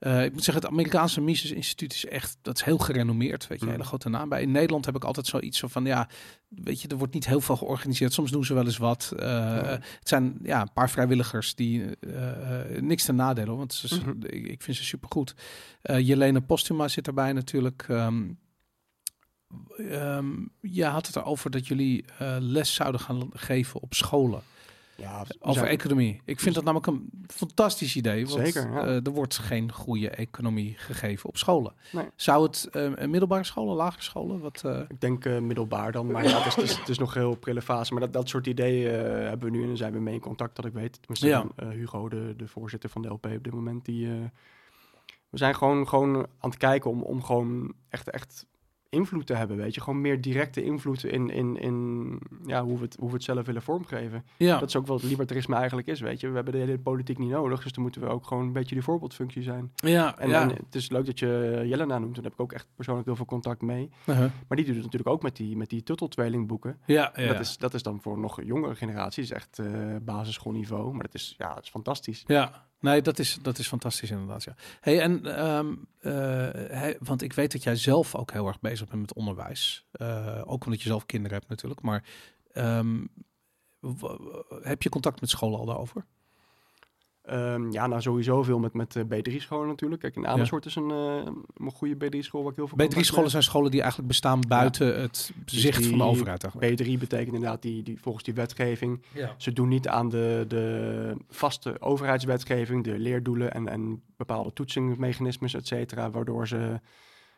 S1: eh, ik moet zeggen, het Amerikaanse Mises Instituut is echt, dat is heel gerenommeerd, weet je,
S2: Mm.
S1: hele grote naam. Bij in Nederland heb ik altijd zoiets zo van, ja, weet je, er wordt niet heel veel georganiseerd. Soms doen ze wel eens wat. Eh,
S2: Ja.
S1: Het zijn ja, een paar vrijwilligers die eh, niks te nadelen, want ze,
S2: Mhm.
S1: ik, ik vind ze supergoed. Jelene Postuma zit erbij natuurlijk. ehm, je had het erover dat jullie les zouden gaan geven op scholen
S2: Ja,
S1: over
S2: zijn-
S1: economie. Ik vind dat namelijk een fantastisch idee. Want
S2: Zeker, ja.
S1: eh, er wordt geen goede economie gegeven op scholen.
S2: Nee.
S1: Zou het eh, middelbare scholen, lagere scholen? Wat, eh,
S2: Ik denk middelbaar dan, maar ja, het, is, het, is, nog heel prille fase. Maar dat, dat soort ideeën hebben we nu en zijn we mee in contact, dat ik weet. Tenminste,
S1: Ja.
S2: dan, Hugo, de, de voorzitter van de LP op dit moment, die... we zijn gewoon, gewoon aan het kijken om, om gewoon echt, echt invloed te hebben, weet je. Gewoon meer directe invloed in, in, in ja, hoe, we het, hoe we het zelf willen vormgeven.
S1: ja.
S2: Dat is ook wat libertarisme eigenlijk is, weet je. We hebben de hele politiek niet nodig, dus dan moeten we ook gewoon een beetje die voorbeeldfunctie zijn.
S1: ja,
S2: En,
S1: ja.
S2: en het is leuk dat je Jelena noemt, daar heb ik ook echt persoonlijk heel veel contact mee.
S1: Uh-huh.
S2: Maar die doet het natuurlijk ook met die, met die Tuttle-tweelingboeken.
S1: ja, ja.
S2: Dat, is, dat is dan voor nog jongere generaties echt eh basisschoolniveau. Maar dat is, ja, dat is fantastisch.
S1: Ja, nee, dat is, dat is fantastisch inderdaad. Ja. Hey, en, ehm, eh, want ik weet dat jij zelf ook heel erg bezig bent met onderwijs. Eh, ook omdat je zelf kinderen hebt natuurlijk. Maar ehm, heb je contact met scholen al daarover?
S2: Ehm, ja, nou sowieso veel met, met B3-scholen natuurlijk. Kijk, in Amersfoort is een, eh, een goede B3-school waar ik heel veel contact
S1: B3-scholen
S2: mee
S1: zijn scholen die eigenlijk bestaan buiten het zicht van de overheid. Eigenlijk.
S2: B3 betekent inderdaad die, die, volgens die wetgeving.
S1: Ja.
S2: Ze doen niet aan de, de vaste overheidswetgeving, de leerdoelen en, en bepaalde toetsingsmechanismes, et cetera, waardoor ze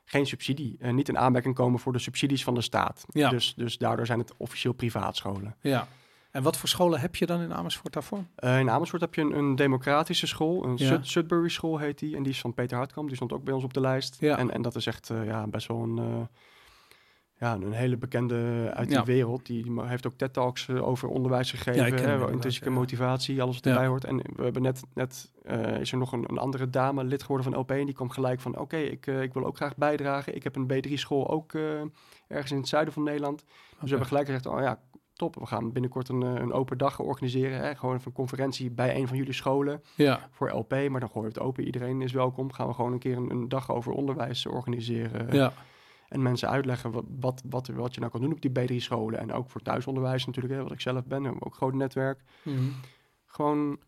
S2: geen subsidie, eh, niet in aanmerking komen voor de subsidies van de staat.
S1: Ja.
S2: Dus, dus daardoor zijn het officieel privaatscholen.
S1: ja. En wat voor scholen heb je dan in Amersfoort daarvoor?
S2: Eh, in Amersfoort heb je een, een democratische school, een
S1: Ja.
S2: Sud- Sudbury School heet die, en die is van Peter Hartkamp, die stond ook bij ons op de lijst.
S1: Ja.
S2: En, en dat is echt eh, ja, best wel een, eh, ja, een hele bekende uit
S1: Ja.
S2: die wereld. Die heeft ook TED-talks over onderwijs gegeven, hè, intrinsieke motivatie, alles wat erbij hoort. En we hebben net, net is er nog een, een andere dame lid geworden van LP en die kwam gelijk van, oké, ik, ik wil ook graag bijdragen. Ik heb een B3-school ook ergens in het zuiden van Nederland. Dus we hebben gelijk gezegd, oh ja, top, we gaan binnenkort een, eh, een open dag organiseren. Hè? Gewoon een conferentie bij een van jullie scholen
S1: Ja,
S2: voor LP, maar dan gooien we het open. Iedereen is welkom. Gaan we gewoon een keer een, een dag over onderwijs organiseren.
S1: ja.
S2: En mensen uitleggen wat, wat, wat, wat je nou kan doen op die B3-scholen. En ook voor thuisonderwijs natuurlijk, hè, wat ik zelf ben. Ook een groot netwerk.
S1: Mhm.
S2: Gewoon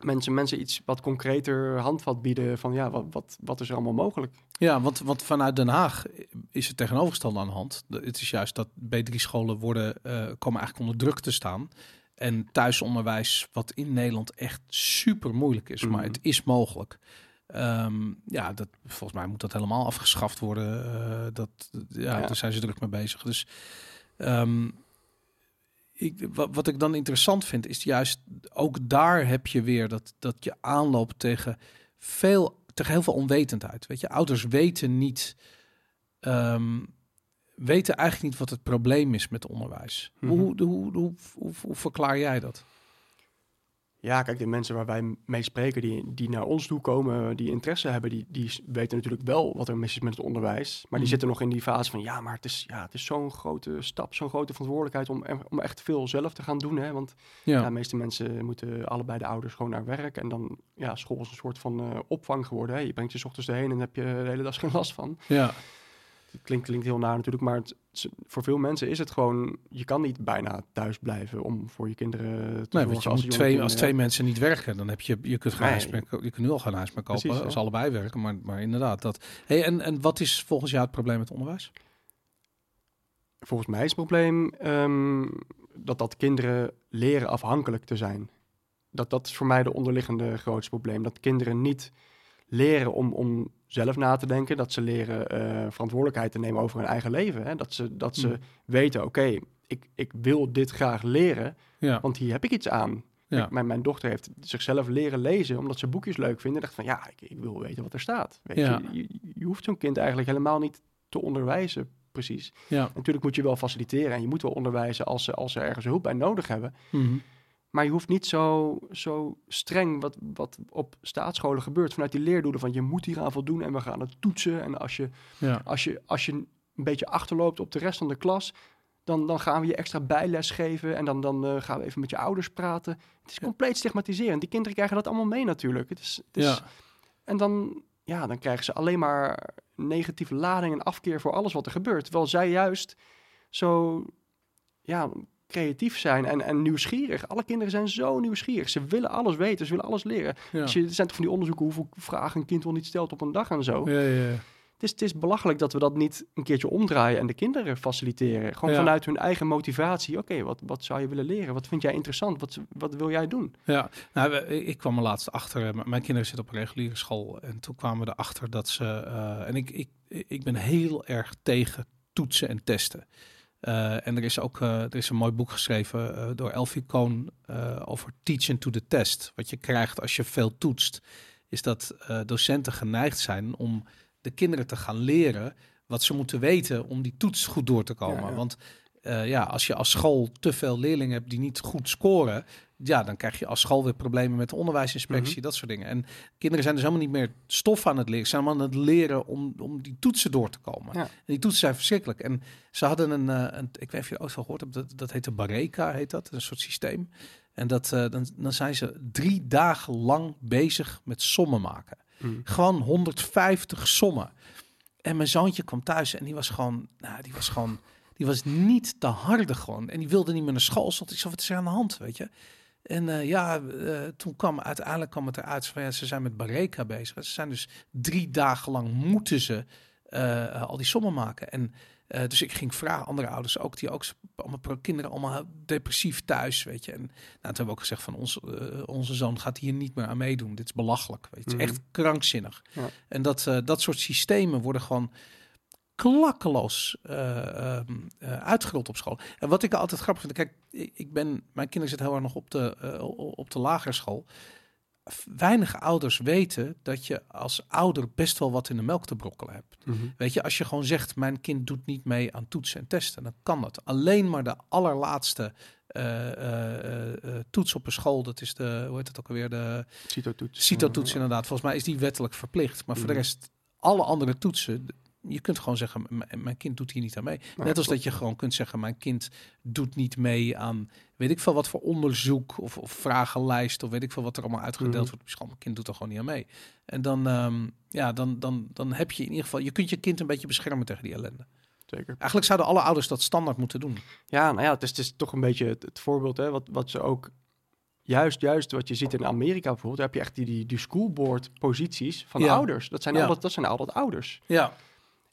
S2: mensen, mensen iets wat concreter handvat bieden van ja, wat, wat, wat is er allemaal mogelijk.
S1: Ja, want, want vanuit Den Haag is het tegenovergestelde aan de hand. Het is juist dat B3-scholen worden, eh, komen eigenlijk onder druk te staan. En thuisonderwijs, wat in Nederland echt super moeilijk is, maar
S2: Mhm.
S1: het is mogelijk. Ehm, ja, dat, volgens mij moet dat helemaal afgeschaft worden. eh, dat, ja,
S2: Ja.
S1: daar zijn ze druk mee bezig. Dus ehm, ik, wat, wat ik dan interessant vind, is juist ook daar heb je weer dat, dat je aanloopt tegen veel, tegen heel veel onwetendheid. Weet je, ouders weten niet, ehm, weten eigenlijk niet wat het probleem is met onderwijs.
S2: Mhm.
S1: hoe, hoe, hoe, hoe, hoe verklaar jij dat?
S2: Ja, kijk, de mensen waar wij mee spreken, die, die naar ons toe komen, die interesse hebben, die, die weten natuurlijk wel wat er mis is met het onderwijs. Maar die
S1: Mhm.
S2: zitten nog in die fase van, ja, maar het is, ja, het is zo'n grote stap, zo'n grote verantwoordelijkheid om, om echt veel zelf te gaan doen. Hè? Want ja.
S1: Ja,
S2: de meeste mensen moeten allebei de ouders gewoon naar werk. En dan, ja, school is een soort van eh, opvang geworden. Hè? Je brengt je ochtends erheen en heb je de hele dag geen last van.
S1: ja,
S2: klinkt, klinkt heel naar natuurlijk, maar het, voor veel mensen is het gewoon, je kan niet bijna thuis blijven om voor je kinderen te
S1: nee, want
S2: als
S1: twee,
S2: kinderen
S1: als twee mensen niet werken, dan heb je, je kunt geen
S2: Nee.
S1: huis meer, ko- je kunt nu al geen huis meer kopen
S2: Precies,
S1: als
S2: ja.
S1: allebei werken, maar, maar inderdaad dat. Hey, en, en wat is volgens jou het probleem met onderwijs?
S2: Volgens mij is het probleem ehm, dat dat kinderen leren afhankelijk te zijn. Dat, dat is voor mij de onderliggende grootste probleem. Dat kinderen niet leren om, om zelf na te denken. Dat ze leren eh, verantwoordelijkheid te nemen over hun eigen leven. Hè? Dat ze, dat ze
S1: Mm.
S2: weten, oké, ik, ik wil dit graag leren,
S1: Ja,
S2: want hier heb ik iets aan.
S1: ja,
S2: mijn, mijn dochter heeft zichzelf leren lezen omdat ze boekjes leuk vindt. En dacht van, ja, ik, ik wil weten wat er staat. Weet
S1: Ja.
S2: je, je, je hoeft zo'n kind eigenlijk helemaal niet te onderwijzen precies.
S1: Ja.
S2: Natuurlijk moet je wel faciliteren en je moet wel onderwijzen als ze, als ze ergens hulp bij nodig hebben.
S1: Mhm.
S2: Maar je hoeft niet zo, zo streng wat, wat op staatsscholen gebeurt vanuit die leerdoelen van je moet hier aan voldoen en we gaan het toetsen. En als je,
S1: ja.
S2: als je, als je een beetje achterloopt op de rest van de klas, dan, dan gaan we je extra bijles geven en dan, dan eh, gaan we even met je ouders praten. Het is
S1: Ja.
S2: compleet stigmatiserend. Die kinderen krijgen dat allemaal mee natuurlijk. Het is, het is,
S1: Ja.
S2: En dan, ja, dan krijgen ze alleen maar negatieve lading en afkeer voor alles wat er gebeurt. Terwijl zij juist zo ja, creatief zijn en, en nieuwsgierig. Alle kinderen zijn zo nieuwsgierig. Ze willen alles weten, ze willen alles leren.
S1: Ja.
S2: Als je, er zijn toch van die onderzoeken hoeveel vragen een kind wel niet stelt op een dag en zo.
S1: Ja, ja, ja.
S2: Het, is, het is belachelijk dat we dat niet een keertje omdraaien en de kinderen faciliteren. Gewoon vanuit hun eigen motivatie. Oké, wat, wat zou je willen leren? Wat vind jij interessant? Wat, wat wil jij doen?
S1: Ja, nou, ik kwam er laatst achter. eh, Mijn kinderen zitten op een reguliere school. En toen kwamen we erachter dat ze. eh, en ik, ik, ik ben heel erg tegen toetsen en testen. Eh, en er is ook eh, er is een mooi boek geschreven eh, door Elfie eh, over teaching to the test. Wat je krijgt als je veel toetst, is dat docenten geneigd zijn om de kinderen te gaan leren wat ze moeten weten om die toets goed door te komen.
S2: Ja, ja.
S1: Want eh, ja, als je als school te veel leerlingen hebt die niet goed scoren, ja, dan krijg je als school weer problemen met de onderwijsinspectie,
S2: Mhm.
S1: dat soort dingen. En kinderen zijn dus helemaal niet meer stof aan het leren. Ze zijn allemaal aan het leren om, om die toetsen door te komen.
S2: Ja.
S1: En die toetsen zijn verschrikkelijk. En ze hadden een, eh, een ik weet niet of je er ooit van gehoord hebt, dat, dat heet de Bareka, heet dat, een soort systeem. En dat, eh, dan, dan zijn ze drie dagen lang bezig met sommen maken. Gewoon 150 sommen. En mijn zoontje kwam thuis en die was gewoon, nou, die was gewoon, die was niet te harde gewoon. En die wilde niet meer naar school. Stond ik zo, wat is er aan de hand, weet je? En eh, ja, eh, toen kwam uiteindelijk kwam het eruit van ja, ze zijn met Bareka bezig. Ze zijn dus drie dagen lang moeten ze eh, al die sommen maken. En dus ik ging vragen, andere ouders ook, die ook allemaal kinderen allemaal depressief thuis, weet je. En nou, toen hebben we ook gezegd van ons, onze zoon gaat hier niet meer aan meedoen. Dit is belachelijk, weet je. Het is
S2: Mhm.
S1: echt krankzinnig.
S2: Ja.
S1: En dat, dat soort systemen worden gewoon klakkeloos eh, ehm, eh, uitgerold op school. En wat ik altijd grappig vind, kijk, ik, ben, mijn kinderen zitten heel erg nog op de, eh, op de lagere school. Weinig ouders weten dat je als ouder best wel wat in de melk te brokkelen hebt.
S2: Mhm.
S1: Weet je, als je gewoon zegt, mijn kind doet niet mee aan toetsen en testen, dan kan dat. Alleen maar de allerlaatste toets op een school, dat is de, hoe heet het ook alweer, de
S2: CITO-toets.
S1: CITO-toets inderdaad. Volgens mij is die wettelijk verplicht. Maar voor de
S2: Mhm.
S1: rest, alle andere toetsen, je kunt gewoon zeggen, "M- mijn kind doet hier niet aan mee.
S2: Ja,
S1: Net als dat je gewoon kunt zeggen, mijn kind doet niet mee aan, weet ik veel wat voor onderzoek of, of vragenlijst of weet ik veel wat er allemaal uitgedeeld
S2: Mhm.
S1: wordt school. Mijn kind doet er gewoon niet aan mee. En dan, ehm, ja, dan, dan, dan heb je in ieder geval, je kunt je kind een beetje beschermen tegen die ellende.
S2: Zeker.
S1: Eigenlijk zouden alle ouders dat standaard moeten doen.
S2: Ja, nou ja, het is, het is toch een beetje het, het voorbeeld, hè, wat, wat ze ook... Juist, juist wat je ziet in Amerika bijvoorbeeld, daar heb je echt die, die, die schoolboard posities van
S1: Ja.
S2: ouders. Dat zijn,
S1: Ja.
S2: altijd, dat zijn altijd ouders.
S1: Ja,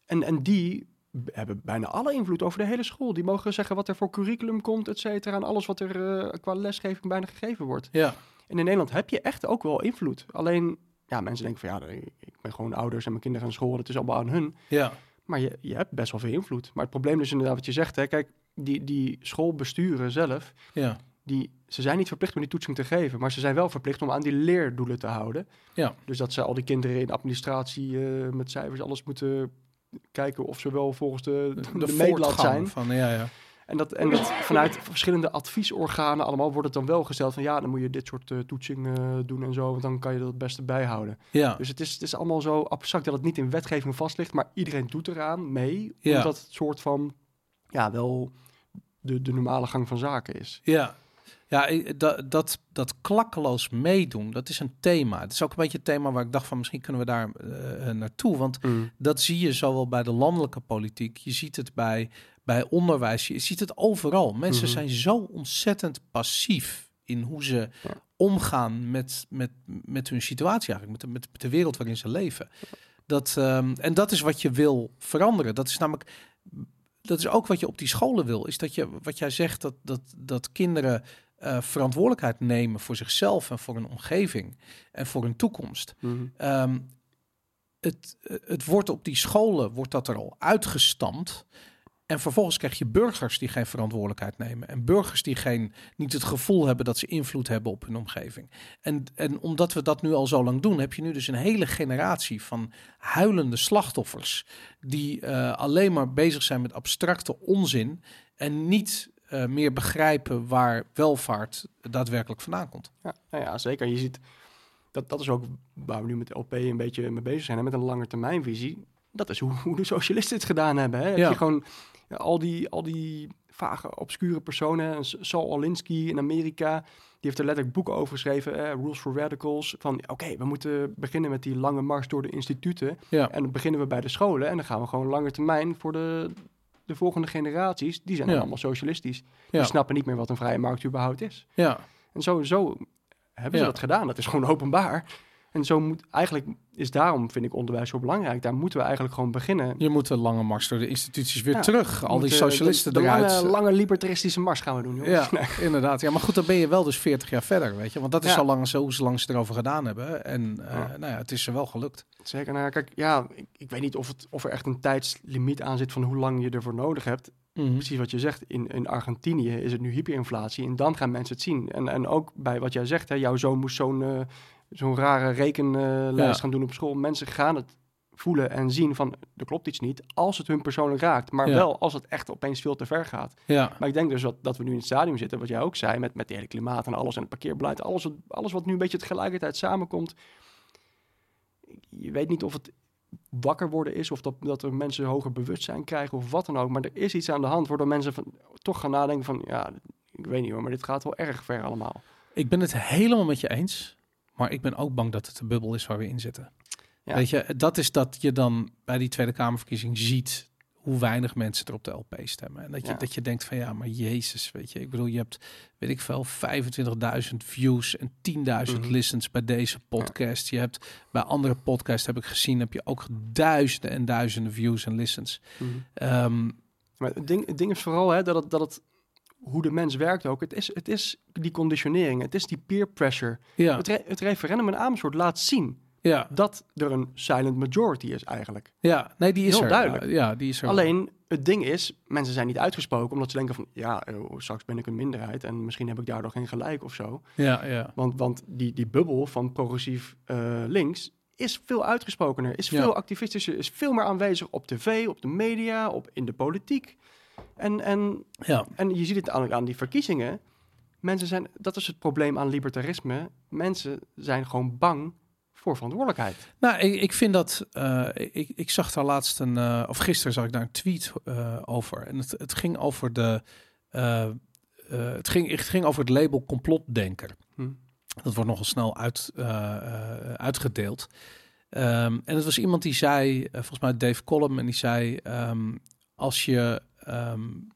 S2: En, en die hebben bijna alle invloed over de hele school. Die mogen zeggen wat er voor curriculum komt, et cetera. En alles wat er eh, qua lesgeving bijna gegeven wordt.
S1: ja,
S2: En in Nederland heb je echt ook wel invloed. Alleen, ja, mensen denken van ja, ik ik ben gewoon ouders en mijn kinderen gaan school. Het is allemaal aan hun.
S1: ja,
S2: Maar je, je hebt best wel veel invloed. Maar het probleem is inderdaad wat je zegt. Hè. Kijk, die, die schoolbesturen zelf,
S1: ja,
S2: die, ze zijn niet verplicht om die toetsing te geven. Maar ze zijn wel verplicht om aan die leerdoelen te houden.
S1: Ja.
S2: Dus dat ze al die kinderen in administratie eh, met cijfers alles moeten kijken of ze wel volgens de, de, de meetlat
S1: voortgang
S2: zijn.
S1: Van, ja, ja.
S2: En dat, en dat vanuit verschillende adviesorganen allemaal wordt het dan wel gesteld van ja, dan moet je dit soort eh, toetsing eh, doen en zo, want dan kan je dat het beste bijhouden.
S1: ja.
S2: Dus het is, het is allemaal zo abstract dat het niet in wetgeving vast ligt, maar iedereen doet eraan mee,
S1: Ja.
S2: omdat het soort van, ja, wel de, de normale gang van zaken is.
S1: Ja, ja dat, dat, dat klakkeloos meedoen, dat is een thema. Het is ook een beetje een thema waar ik dacht van misschien kunnen we daar eh, naartoe. Want dat zie je zowel bij de landelijke politiek, je ziet het bij, bij onderwijs, je ziet het overal. Mensen
S2: Mhm.
S1: zijn zo ontzettend passief in hoe ze
S2: Ja.
S1: omgaan met, met, met hun situatie eigenlijk, met de, met, met de wereld waarin ze leven. Dat, ehm, en dat is wat je wil veranderen. Dat is namelijk, dat is ook wat je op die scholen wil. Is dat je, wat jij zegt, dat, dat, dat kinderen eh, verantwoordelijkheid nemen voor zichzelf en voor hun omgeving en voor hun toekomst.
S2: Mhm.
S1: Ehm, het, het wordt op die scholen wordt dat er al uitgestampt. En vervolgens krijg je burgers die geen verantwoordelijkheid nemen. En burgers die geen, niet het gevoel hebben dat ze invloed hebben op hun omgeving. En, en omdat we dat nu al zo lang doen, heb je nu dus een hele generatie van huilende slachtoffers. Die uh, alleen maar bezig zijn met abstracte onzin. En niet uh, meer begrijpen waar welvaart daadwerkelijk vandaan komt.
S2: Ja, nou ja, zeker. Je ziet dat, dat is ook waar we nu met de LP een beetje mee bezig zijn. Hè, met een lange termijnvisie. Dat is hoe, hoe de socialisten het gedaan hebben. Hè. Ja. Heb je gewoon al die, al die vage, obscure personen. Saul Alinsky in Amerika, die heeft er letterlijk boeken over geschreven. Eh, Rules for Radicals. Van oké, we moeten beginnen met die lange mars door de instituten.
S1: Ja.
S2: En dan beginnen we bij de scholen. En dan gaan we gewoon lange termijn voor de, de volgende generaties. Die zijn allemaal socialistisch. Die snappen niet meer wat een vrije markt überhaupt is.
S1: Ja.
S2: En zo, zo hebben ze dat gedaan. Dat is gewoon openbaar. En zo moet eigenlijk is daarom vind ik onderwijs zo belangrijk. Daar moeten we eigenlijk gewoon beginnen.
S1: Je moet een lange mars door de instituties weer terug. Al die socialisten
S2: de, de
S1: eruit.
S2: Lange, lange libertaristische mars gaan we doen.
S1: Jongens. Ja, inderdaad. Ja, maar goed, dan ben je wel dus 40 jaar verder, weet je. Want dat is ja. al lang zo, lang ze erover gedaan hebben. En uh, nou ja, het is er wel gelukt.
S2: Zeker. Nou, kijk, ja, ik, ik weet niet of, het, of er echt een tijdslimiet aan zit van hoe lang je ervoor nodig hebt. Mm. Precies wat je zegt, in, in Argentinië is het nu hyperinflatie en dan gaan mensen het zien. En, en ook bij wat jij zegt, hè, jouw zoon moest zo'n uh, zo'n rare rekenlijst ja. gaan doen op school. Mensen gaan het voelen en zien van, er klopt iets niet, als het hun persoonlijk raakt. Maar ja. wel als het echt opeens veel te ver gaat.
S1: Ja.
S2: Maar ik denk dus dat, dat we nu in het stadium zitten, wat jij ook zei, met, met het hele klimaat en alles en het parkeerbeleid, alles, wat, alles wat nu een beetje tegelijkertijd samenkomt. Je weet niet of het wakker worden is, of dat, dat er mensen hoger bewustzijn krijgen, of wat dan ook. Maar er is iets aan de hand, waardoor mensen van, toch gaan nadenken van, ja, ik weet niet hoor, maar dit gaat wel erg ver allemaal.
S1: Ik ben het helemaal met je eens, maar ik ben ook bang dat het de bubbel is waar we in zitten. Ja. Weet je, dat is dat je dan bij die Tweede Kamerverkiezing ziet hoe weinig mensen er op de LP stemmen. En dat je, ja. dat je denkt van ja, maar Jezus, weet je. Ik bedoel, je hebt, weet ik veel, 25.000 views en 10.000 mm. listens bij deze podcast. Ja. Je hebt bij andere podcasts, heb ik gezien, heb je ook duizenden en duizenden views en listens.
S2: Mm.
S1: Um,
S2: maar het ding, het ding is vooral hè, dat, het, dat het, hoe de mens werkt ook, het is, het is die conditionering, het is die peer pressure.
S1: Ja.
S2: Het, re, het referendum in Amersfoort laat zien
S1: ja.
S2: dat er een silent majority is eigenlijk.
S1: Ja, nee, die is
S2: Heel
S1: er.
S2: duidelijk.
S1: Ja, die is er.
S2: Alleen het ding is, mensen zijn niet uitgesproken omdat ze denken van, ja, oh, straks ben ik een minderheid en misschien heb ik daardoor geen gelijk of zo.
S1: Ja, ja.
S2: Want, want die, die bubbel van progressief uh, links is veel uitgesprokener, is veel activistischer, is veel meer aanwezig op tv, op de media, op, in de politiek. En, en,
S1: ja.
S2: en je ziet het aan, aan die verkiezingen. Mensen zijn, dat is het probleem aan libertarisme. Mensen zijn gewoon bang voor verantwoordelijkheid.
S1: Nou, ik, ik vind dat. Uh, ik, ik zag daar laatst een. Uh, of gisteren zag ik daar een tweet uh, over. En het, het ging over de. het, ging, het ging over het label complotdenker.
S2: Hm.
S1: Dat wordt nogal snel uit, uitgedeeld. Um, en het was iemand die zei, volgens mij Dave Collum, en die zei: um, als je. Um,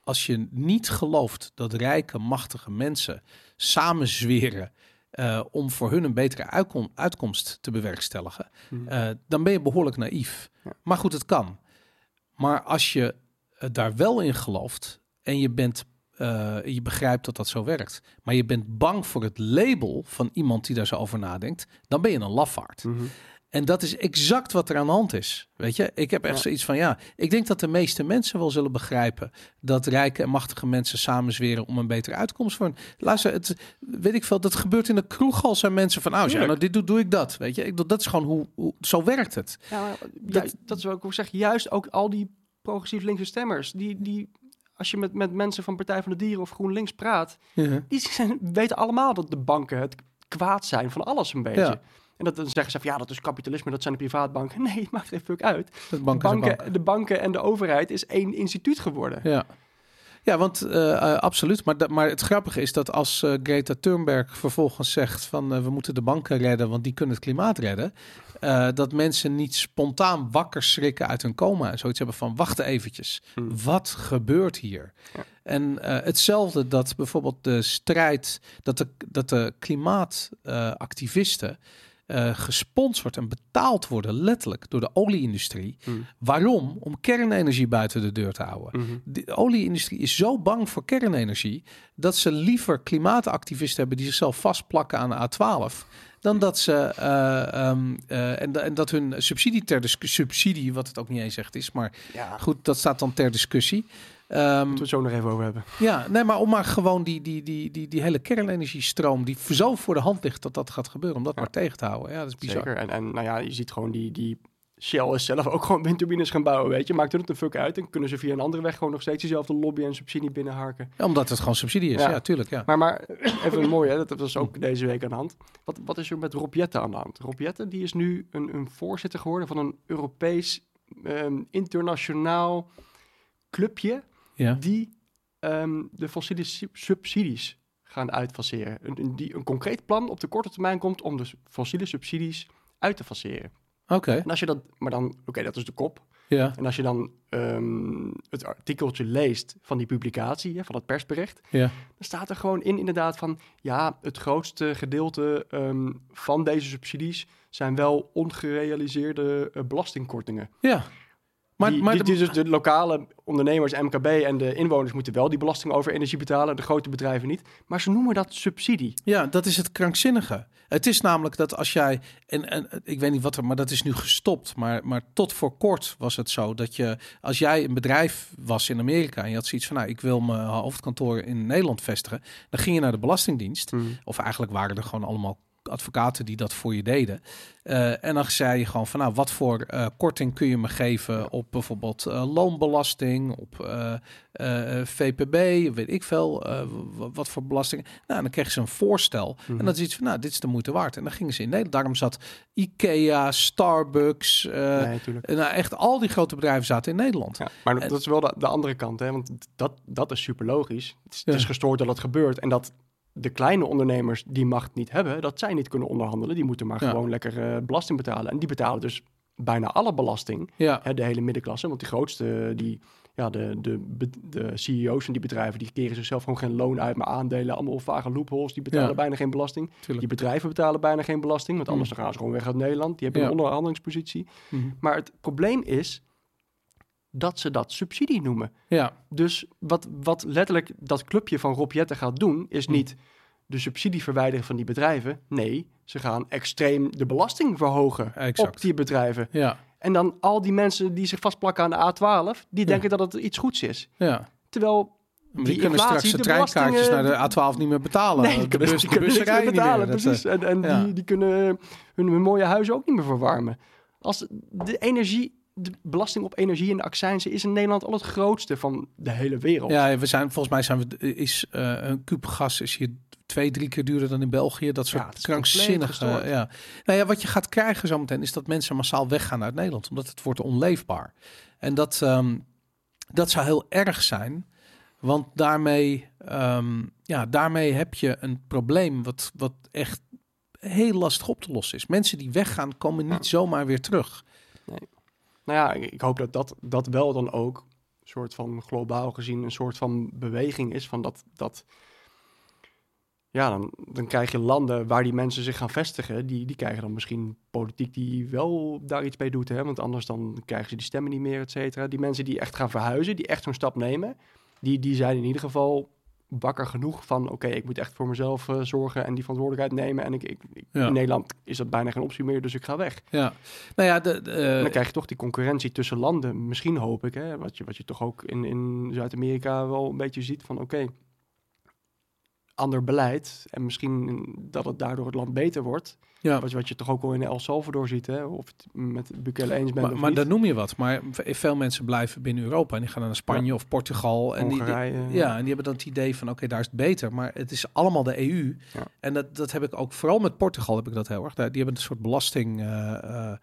S1: als je niet gelooft dat rijke, machtige mensen samen zweren uh, om voor hun een betere uitkom uitkomst te bewerkstelligen,
S2: Hmm.
S1: uh, dan ben je behoorlijk naïef.
S2: Ja.
S1: Maar goed, het kan. Maar als je uh, daar wel in gelooft en je bent je begrijpt dat dat zo werkt, maar je bent bang voor het label van iemand die daar zo over nadenkt, dan ben je een lafaard.
S2: Mm -hmm.
S1: En dat is exact wat er aan de hand is. Weet je, ik heb echt ja. zoiets van ja. Ik denk dat de meeste mensen wel zullen begrijpen dat rijke en machtige mensen samenzweren om een betere uitkomst voor. Luister, het weet ik veel. Dat gebeurt in de kroeg al zijn mensen van, oh, ja, nou dit doe, doe ik dat. Weet je, ik, dat is gewoon hoe, hoe zo werkt het.
S2: Ja, maar, dat, dat is wat ik ook zeg. Juist ook al die progressief linkse stemmers, die, die als je met, met mensen van Partij van de Dieren of GroenLinks praat, die zijn, weten allemaal dat de banken het kwaad zijn van alles een beetje. En dat dan zeggen ze van ja, dat is kapitalisme, dat zijn de privaatbanken. Nee, het maakt geen fuck uit.
S1: De banken.
S2: De banken en de overheid is één instituut geworden.
S1: Ja, ja want uh, uh, absoluut. Maar, maar het grappige is dat als uh, Greta Thunberg vervolgens zegt van uh, we moeten de banken redden, want die kunnen het klimaat redden. Dat mensen niet spontaan wakker schrikken uit hun coma en zoiets hebben van wacht eventjes,
S2: Hmm.
S1: wat gebeurt hier?
S2: Ja.
S1: En hetzelfde dat bijvoorbeeld de strijd, dat de, dat de klimaatactivisten uh, gesponsord en betaald worden, letterlijk, door de olieindustrie.
S2: Hmm.
S1: Waarom? Om kernenergie buiten de deur te houden.
S2: Mm -hmm.
S1: De olieindustrie is zo bang voor kernenergie dat ze liever klimaatactivisten hebben die zichzelf vastplakken aan de A12. dan dat ze uh, um, uh, en, en, dat hun subsidie ter discussie, subsidie, wat het ook niet eens echt is, maar
S2: Ja,
S1: goed, dat staat dan ter discussie. Ehm,
S2: moeten we het zo nog even over hebben.
S1: ja, nee, maar om maar gewoon die, die, die, die, die hele kernenergiestroom die zo voor de hand ligt dat dat gaat gebeuren, om dat
S2: Ja.
S1: maar tegen te houden. Ja, dat is bizar.
S2: Zeker. En, en nou ja, je ziet gewoon die, die Shell is zelf ook gewoon windturbines gaan bouwen, weet je. Maakt er het een fuck uit en kunnen ze via een andere weg gewoon nog steeds diezelfde lobby en subsidie binnenharken.
S1: Ja, omdat het gewoon subsidie is. Ja,
S2: Ja.
S1: tuurlijk. Ja.
S2: Maar, maar even een mooie, hè, dat was ook deze week aan de hand. Wat, wat is er met Rob Jetten aan de hand? Rob Jetten, die is nu een, een voorzitter geworden van een Europees ehm, internationaal clubje
S1: Ja.
S2: die ehm, de fossiele su- subsidies gaan uitfaseren. Een, een, die, een concreet plan op de korte termijn komt om de s- fossiele subsidies uit te faseren.
S1: Oké.
S2: En als je dat, maar dan, oké, dat is de kop.
S1: Ja.
S2: En als je dan ehm, het artikeltje leest van die publicatie, hè, van het persbericht,
S1: Ja.
S2: dan staat er gewoon in inderdaad van, ja, het grootste gedeelte ehm, van deze subsidies zijn wel ongerealiseerde eh, belastingkortingen.
S1: Ja. Maar,
S2: die,
S1: maar
S2: die-
S1: de-
S2: die dus de lokale ondernemers, MKB en de inwoners moeten wel die belasting over energie betalen, de grote bedrijven niet. Maar ze noemen dat subsidie.
S1: Ja, dat is het krankzinnige. Het is namelijk dat als jij, en, en ik weet niet wat er, maar dat is nu gestopt. Maar, maar tot voor kort was het zo dat je, als jij een bedrijf was in Amerika en je had zoiets van, nou, ik wil mijn hoofdkantoor in Nederland vestigen, dan ging je naar de Belastingdienst. Of eigenlijk waren er gewoon allemaal advocaten die dat voor je deden. Eh, en dan zei je gewoon van, nou, wat voor eh, korting kun je me geven op bijvoorbeeld eh, loonbelasting, op VPB, weet ik veel, wat voor belasting. Nou, dan kregen ze een voorstel.
S2: Mhm.
S1: En dan is iets van, nou, dit is de moeite waard. En dan gingen ze in Nederland. Daarom zat IKEA, Starbucks,
S2: nee,
S1: nou, echt al die grote bedrijven zaten in Nederland.
S2: Ja, maar
S1: En-
S2: dat is wel de, de andere kant, hè? want dat, dat is super logisch. Het is,
S1: Ja.
S2: het is gestoord dat het gebeurt en dat de kleine ondernemers die macht niet hebben, dat zij niet kunnen onderhandelen. Die moeten maar
S1: Ja.
S2: gewoon lekker eh, belasting betalen. En die betalen dus bijna alle belasting,
S1: Ja,
S2: hè, de hele middenklasse. Want die grootste, die, ja, de, de, de CEO's van die bedrijven, die keren zichzelf gewoon geen loon uit, maar aandelen, allemaal vage loopholes. Die betalen
S1: Ja.
S2: bijna geen belasting. Die bedrijven betalen bijna geen belasting, want anders
S1: Mm.
S2: dan gaan ze gewoon weg uit Nederland. Die hebben een onderhandelingspositie.
S1: Mhm.
S2: Maar het probleem is dat ze dat subsidie noemen.
S1: Ja,
S2: Dus wat, wat letterlijk dat clubje van Rob Jetten gaat doen, is
S1: Hm.
S2: niet de subsidie verwijderen van die bedrijven. Nee, ze gaan extreem de belasting verhogen
S1: Exact.
S2: op die bedrijven.
S1: ja,
S2: En dan al die mensen die zich vastplakken aan de A12, die
S1: Ja.
S2: denken dat het iets goeds is.
S1: ja.
S2: Terwijl
S1: die,
S2: Die
S1: kunnen straks de,
S2: de
S1: treinkaartjes naar de A12 niet meer betalen.
S2: nee, die
S1: de bus,
S2: die kunnen meer
S1: niet
S2: betalen.
S1: meer. Dat,
S2: precies. En, en
S1: ja.
S2: die, die kunnen hun, hun mooie huizen ook niet meer verwarmen. Als de energie, de belasting op energie en de accijnzen is in Nederland al het grootste van de hele wereld.
S1: Ja, we zijn, volgens mij zijn we, is eh, een kuub gas is hier twee, drie keer duurder dan in België. Dat soort
S2: Ja,
S1: krankzinnige. Ja. Nou ja, wat je gaat krijgen zometeen is dat mensen massaal weggaan uit Nederland, omdat het wordt onleefbaar. En dat, ehm, dat zou heel erg zijn, want daarmee, ehm, ja, daarmee heb je een probleem wat, wat echt heel lastig op te lossen is. Mensen die weggaan komen niet zomaar weer terug.
S2: Nou ja, ik, hoop dat, dat dat wel dan ook een soort van globaal gezien een soort van beweging is van dat, dat ja, dan, dan krijg je landen waar die mensen zich gaan vestigen, die, die krijgen dan misschien politiek die wel daar iets mee doet, hè? want anders dan krijgen ze die stemmen niet meer, et cetera. Die mensen die echt gaan verhuizen, die echt zo'n stap nemen, die, die zijn in ieder geval wakker genoeg van, oké, ik moet echt voor mezelf eh, zorgen en die verantwoordelijkheid nemen en ik, ik, ik-
S1: Ja.
S2: in Nederland is dat bijna geen optie meer, dus ik ga weg.
S1: Ja, nou ja, de, de,
S2: En dan krijg je toch die concurrentie tussen landen. Misschien hoop ik, hè, wat, je, wat je toch ook in, in Zuid-Amerika wel een beetje ziet van oké, ander beleid. En misschien dat het daardoor het land beter wordt.
S1: ja.
S2: Wat, je- wat je toch ook al in El Salvador ziet, hè, of het met Bukele eens bent
S1: Maar, maar noem je wat. Maar veel mensen blijven binnen Europa en die gaan naar Spanje of Portugal. En die, ja, en die hebben dan het idee van oké, daar is het beter. Maar het is allemaal de EU.
S2: Ja.
S1: En dat, dat heb ik ook vooral met Portugal heb ik dat heel erg. Die hebben een soort belasting. eh, eh,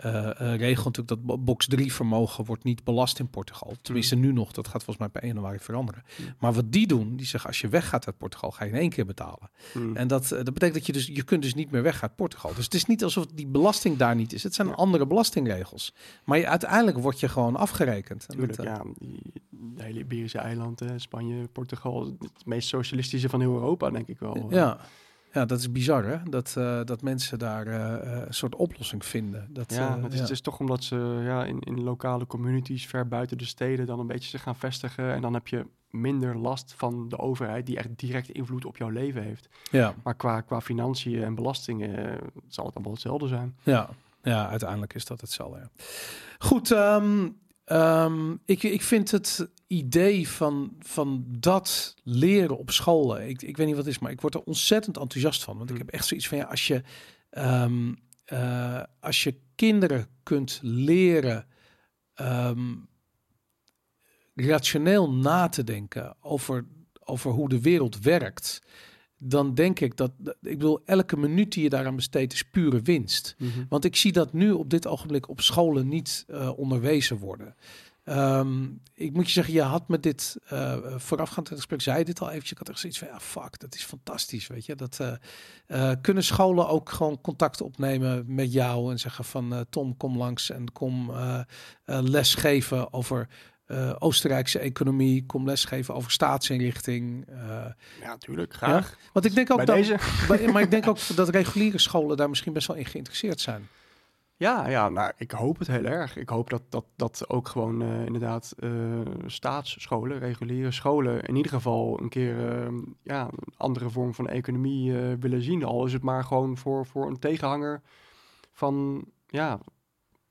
S1: eh, eh, regel natuurlijk dat bo- box 3 vermogen wordt niet belast in Portugal. Tenminste nu nog, dat gaat volgens mij per 1 januari veranderen.
S2: Mm.
S1: Maar wat die doen, die zeggen als je weggaat uit Portugal, ga je in één keer betalen.
S2: Hmm.
S1: En dat, eh, dat betekent dat je dus, je kunt dus niet meer weg uit Portugal. Dus het is niet alsof die belasting daar niet is. Het zijn andere belastingregels. Maar je, uiteindelijk word je gewoon afgerekend. En
S2: Tuurlijk,
S1: dat,
S2: ja. De hele Iberische eilanden, Spanje, Portugal, het meest socialistische van heel Europa, denk ik wel.
S1: ja. Ja, dat is bizar hè, dat, eh, dat mensen daar eh, eh, een soort oplossing vinden. Dat,
S2: Ja, het is,
S1: ja.
S2: het is toch omdat ze ja, in, in lokale communities ver buiten de steden dan een beetje zich gaan vestigen. En dan heb je minder last van de overheid die echt direct invloed op jouw leven heeft.
S1: ja,
S2: Maar qua, qua financiën en belastingen zal het allemaal hetzelfde zijn.
S1: ja, ja, uiteindelijk is dat hetzelfde. Ja. Goed, ehm, ehm, ik, ik vind het idee van, van dat leren op scholen, ik, ik weet niet wat het is, maar ik word er ontzettend enthousiast van. Want ik
S2: Mm.
S1: heb echt zoiets van, ja, als je, ehm, eh, als je kinderen kunt leren ehm, rationeel na te denken over, over hoe de wereld werkt, dan denk ik dat, ik bedoel, elke minuut die je daaraan besteedt is pure winst. Want ik zie dat nu op dit ogenblik op scholen niet eh, onderwezen worden. Ehm, ik moet je zeggen, je had met dit eh voorafgaand aan het gesprek, zei je dit al eventjes. Ik had echt zoiets van, ja, fuck, dat is fantastisch, weet je. Dat, eh, kunnen scholen ook gewoon contact opnemen met jou en zeggen van, Tom, kom langs en kom eh, lesgeven over eh, Oostenrijkse economie, kom lesgeven over staatsinrichting. eh,
S2: Ja, natuurlijk. Graag.
S1: want ik denk ook
S2: Bij
S1: dat, bij- maar ik denk ook dat reguliere scholen daar misschien best wel in geïnteresseerd zijn.
S2: Ja, ja nou, ik hoop het heel erg. Ik hoop dat, dat, dat ook gewoon eh, inderdaad staatsscholen, reguliere scholen, in ieder geval een keer eh, ja, een andere vorm van economie willen zien. Al is het maar gewoon voor, voor een tegenhanger van, ja,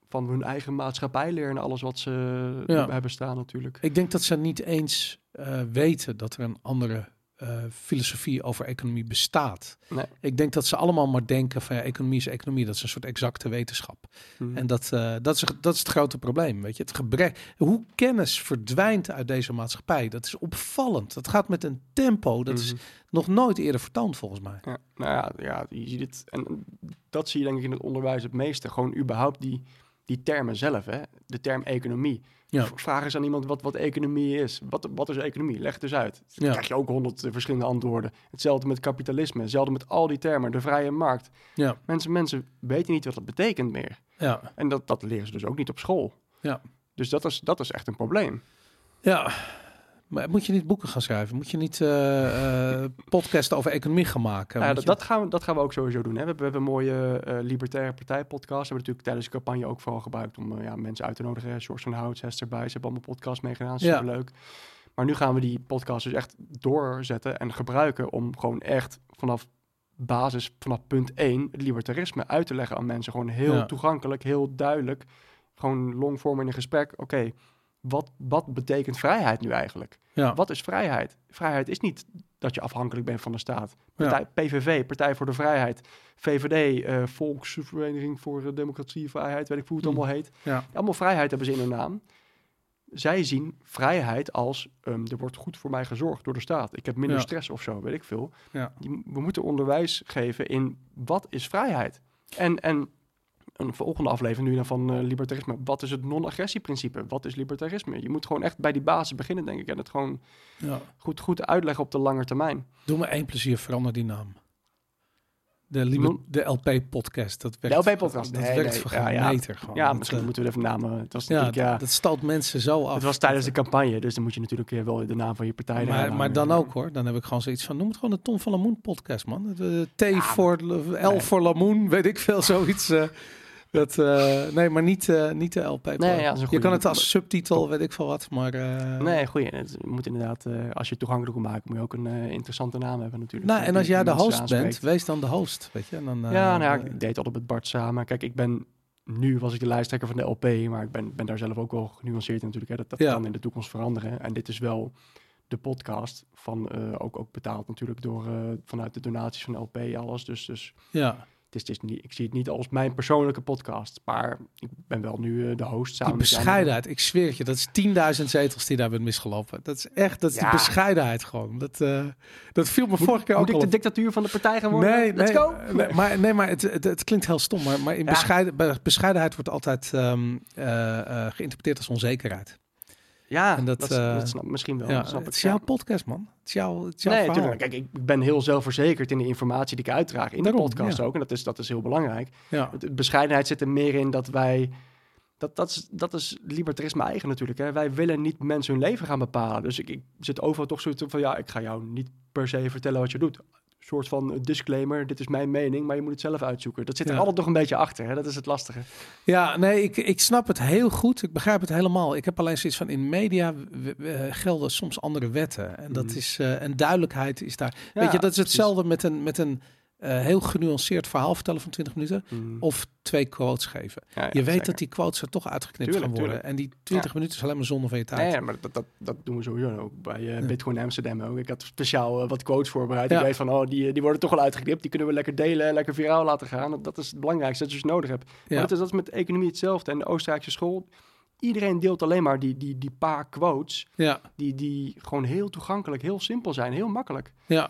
S2: van hun eigen maatschappijleer en alles wat ze
S1: Ja.
S2: hebben staan natuurlijk.
S1: Ik denk dat ze niet eens eh, weten dat er een andere eh, filosofie over economie bestaat.
S2: Nee.
S1: Ik denk dat ze allemaal maar denken van ja, economie is economie. Dat is een soort exacte wetenschap.
S2: Hm.
S1: En dat, eh, dat, is, dat is het grote probleem. Weet je, het gebrek. Hoe kennis verdwijnt uit deze maatschappij, dat is opvallend. Dat gaat met een tempo. Dat is
S2: Mhm.
S1: nog nooit eerder vertoond volgens mij.
S2: Ja, nou ja, ja, je ziet het. En dat zie je denk ik in het onderwijs het meeste. Gewoon überhaupt die, die termen zelf, hè. De term economie.
S1: Ja.
S2: Vraag eens aan iemand wat, wat economie is. Wat, wat is economie? Leg het eens uit. Dan
S1: Ja.
S2: krijg je ook honderd eh, verschillende antwoorden. Hetzelfde met kapitalisme. Hetzelfde met al die termen. De vrije markt.
S1: Ja,
S2: Mensen, mensen weten niet wat dat betekent meer.
S1: ja,
S2: En dat, dat leren ze dus ook niet op school.
S1: Ja.
S2: Dus dat is, dat is echt een probleem.
S1: ja. Maar moet je niet boeken gaan schrijven? Moet je niet eh podcasten over economie gaan maken?
S2: Ja,
S1: Moet
S2: dat,
S1: je-
S2: dat, gaan we, dat gaan we ook sowieso doen. Hè. We, hebben, we hebben een mooie eh, Libertaire Partij podcast. We hebben natuurlijk tijdens de campagne ook vooral gebruikt om ja, mensen uit te nodigen. George van Hout, Hester bij. Ze hebben allemaal podcasts meegedaan.
S1: Ja.
S2: Superleuk. Maar nu gaan we die podcast dus echt doorzetten en gebruiken om gewoon echt vanaf basis, vanaf punt 1, het libertarisme uit te leggen aan mensen. Gewoon heel
S1: Ja.
S2: toegankelijk, heel duidelijk. Gewoon longvorm in een gesprek. Oké, wat, wat betekent vrijheid nu eigenlijk?
S1: ja.
S2: Wat is vrijheid? Vrijheid is niet dat je afhankelijk bent van de staat.
S1: Ja.
S2: Partij, PVV, Partij voor de Vrijheid. VVD, eh, Volksvereniging voor Democratie en Vrijheid, weet ik hoe het
S1: Mm.
S2: allemaal heet.
S1: Ja.
S2: Allemaal vrijheid hebben ze in hun naam. Zij zien vrijheid als, ehm, er wordt goed voor mij gezorgd door de staat. Ik heb minder stress of zo, weet ik veel. We moeten onderwijs geven in wat is vrijheid? En, en een volgende aflevering nu dan van eh, libertarisme. Wat is het non-agressieprincipe? Wat is libertarisme? Je moet gewoon echt bij die basis beginnen, denk ik. En het gewoon
S1: ja.
S2: goed, goed uitleggen op de lange termijn.
S1: Doe me één plezier, verander die naam. De, liber- de LP-podcast. Dat werkt,
S2: LP-podcast,
S1: Dat
S2: nee,
S1: werkt
S2: nee,
S1: voor
S2: ja, ja.
S1: meter gewoon.
S2: Ja, misschien
S1: eh,
S2: moeten we even namen. Het was
S1: ja,
S2: ja,
S1: dat, stalt mensen zo af.
S2: het was tijdens de campagne, dus dan moet je natuurlijk eh, wel de naam van je partij
S1: Maar, maar dan ook hoor. Dan heb ik gewoon zoiets van, noem het gewoon de Tom van Lamoen podcast, man. De T voor, L
S2: nee.
S1: voor Lamoen, weet ik veel, zoiets. Dat, eh, nee, maar niet, eh, niet de LP.
S2: Nee, ja,
S1: je kan het als subtitel, weet ik veel wat, maar... eh,
S2: Nee, goeie. Het moet inderdaad, als je het toegankelijk wil maken, moet je ook een interessante naam hebben natuurlijk.
S1: Nou, en als jij de host
S2: aanspreekt.
S1: bent, wees dan de host, weet je. En dan,
S2: ja, nou ja, ik deed altijd met Bart samen. Kijk, ik ben nu was ik de lijsttrekker van de LP, maar ik ben, ben daar zelf ook wel genuanceerd in natuurlijk. Hè. Dat, dat
S1: Ja.
S2: kan in de toekomst veranderen. En dit is wel de podcast van ook, ook betaald natuurlijk door vanuit de donaties van de LP alles. Dus, dus
S1: ja,
S2: het is, het is niet, ik zie het niet als mijn persoonlijke podcast, maar ik ben wel nu eh, de host samen
S1: die bescheidenheid, ik zweer het je, dat is 10.000 zetels die daar bent misgelopen. Dat is echt, dat is die bescheidenheid gewoon. Dat, eh, dat viel me vorige keer ook
S2: Moet ik de dictatuur van de partij gaan worden?
S1: Nee,
S2: Let's
S1: nee,
S2: go!
S1: nee, maar, nee, maar het, het, het klinkt heel stom. Maar, maar in
S2: Ja.
S1: bescheiden, bij bescheidenheid wordt altijd ehm, eh, eh, geïnterpreteerd als onzekerheid.
S2: Ja,
S1: En dat,
S2: dat,
S1: eh,
S2: dat snap, misschien wel.
S1: ja,
S2: snap
S1: het
S2: ik,
S1: is
S2: ja.
S1: jouw podcast, man. Het is jouw, het is jouw
S2: Nee, natuurlijk. Kijk, ik ben heel zelfverzekerd in de informatie die ik uitdraag in
S1: Daarom,
S2: de podcast
S1: ja.
S2: ook. En dat is, dat is heel belangrijk.
S1: Ja,
S2: Het- bescheidenheid zit er meer in dat wij... Dat, dat, is, dat is libertarisme eigen natuurlijk. Hè. Wij willen niet mensen hun leven gaan bepalen. Dus ik, ik zit overal toch zoiets van... Ja, ik ga jou niet per se vertellen wat je doet. Soort van disclaimer, dit is mijn mening, maar je moet het zelf uitzoeken. Dat zit er
S1: Ja.
S2: altijd nog een beetje achter, hè? dat is het lastige.
S1: Ja, nee, ik, ik snap het heel goed. Ik begrijp het helemaal. Ik heb alleen zoiets van in media eh, gelden soms andere wetten. En dat
S2: Mhm.
S1: is eh, en duidelijkheid is daar.
S2: Ja,
S1: Weet je, dat is
S2: precies.
S1: hetzelfde met een, met een eh, heel genuanceerd verhaal vertellen van 20 minuten.
S2: Mm.
S1: Of twee quotes geven.
S2: Ja, ja,
S1: je weet
S2: zeker.
S1: dat die quotes er toch uitgeknipt
S2: Tuurlijk,
S1: gaan worden. En die 20 minuten is alleen maar zonde van je tijd.
S2: Nee, ja, maar dat, dat, dat doen we sowieso ook bij eh. Bitcoin Amsterdam ook. Ik had speciaal eh, wat quotes voorbereid.
S1: Ja.
S2: Ik weet van, oh, die, die worden toch wel uitgeknipt. Die kunnen we lekker delen en lekker viraal laten gaan. Dat, is het belangrijkste dat je dus nodig hebt. Maar dat is, dat is met de economie hetzelfde. En de Oostenrijkse school, iedereen deelt alleen maar die, die, die paar quotes...
S1: Ja,
S2: Die, die gewoon heel toegankelijk, heel simpel zijn, heel makkelijk.
S1: ja.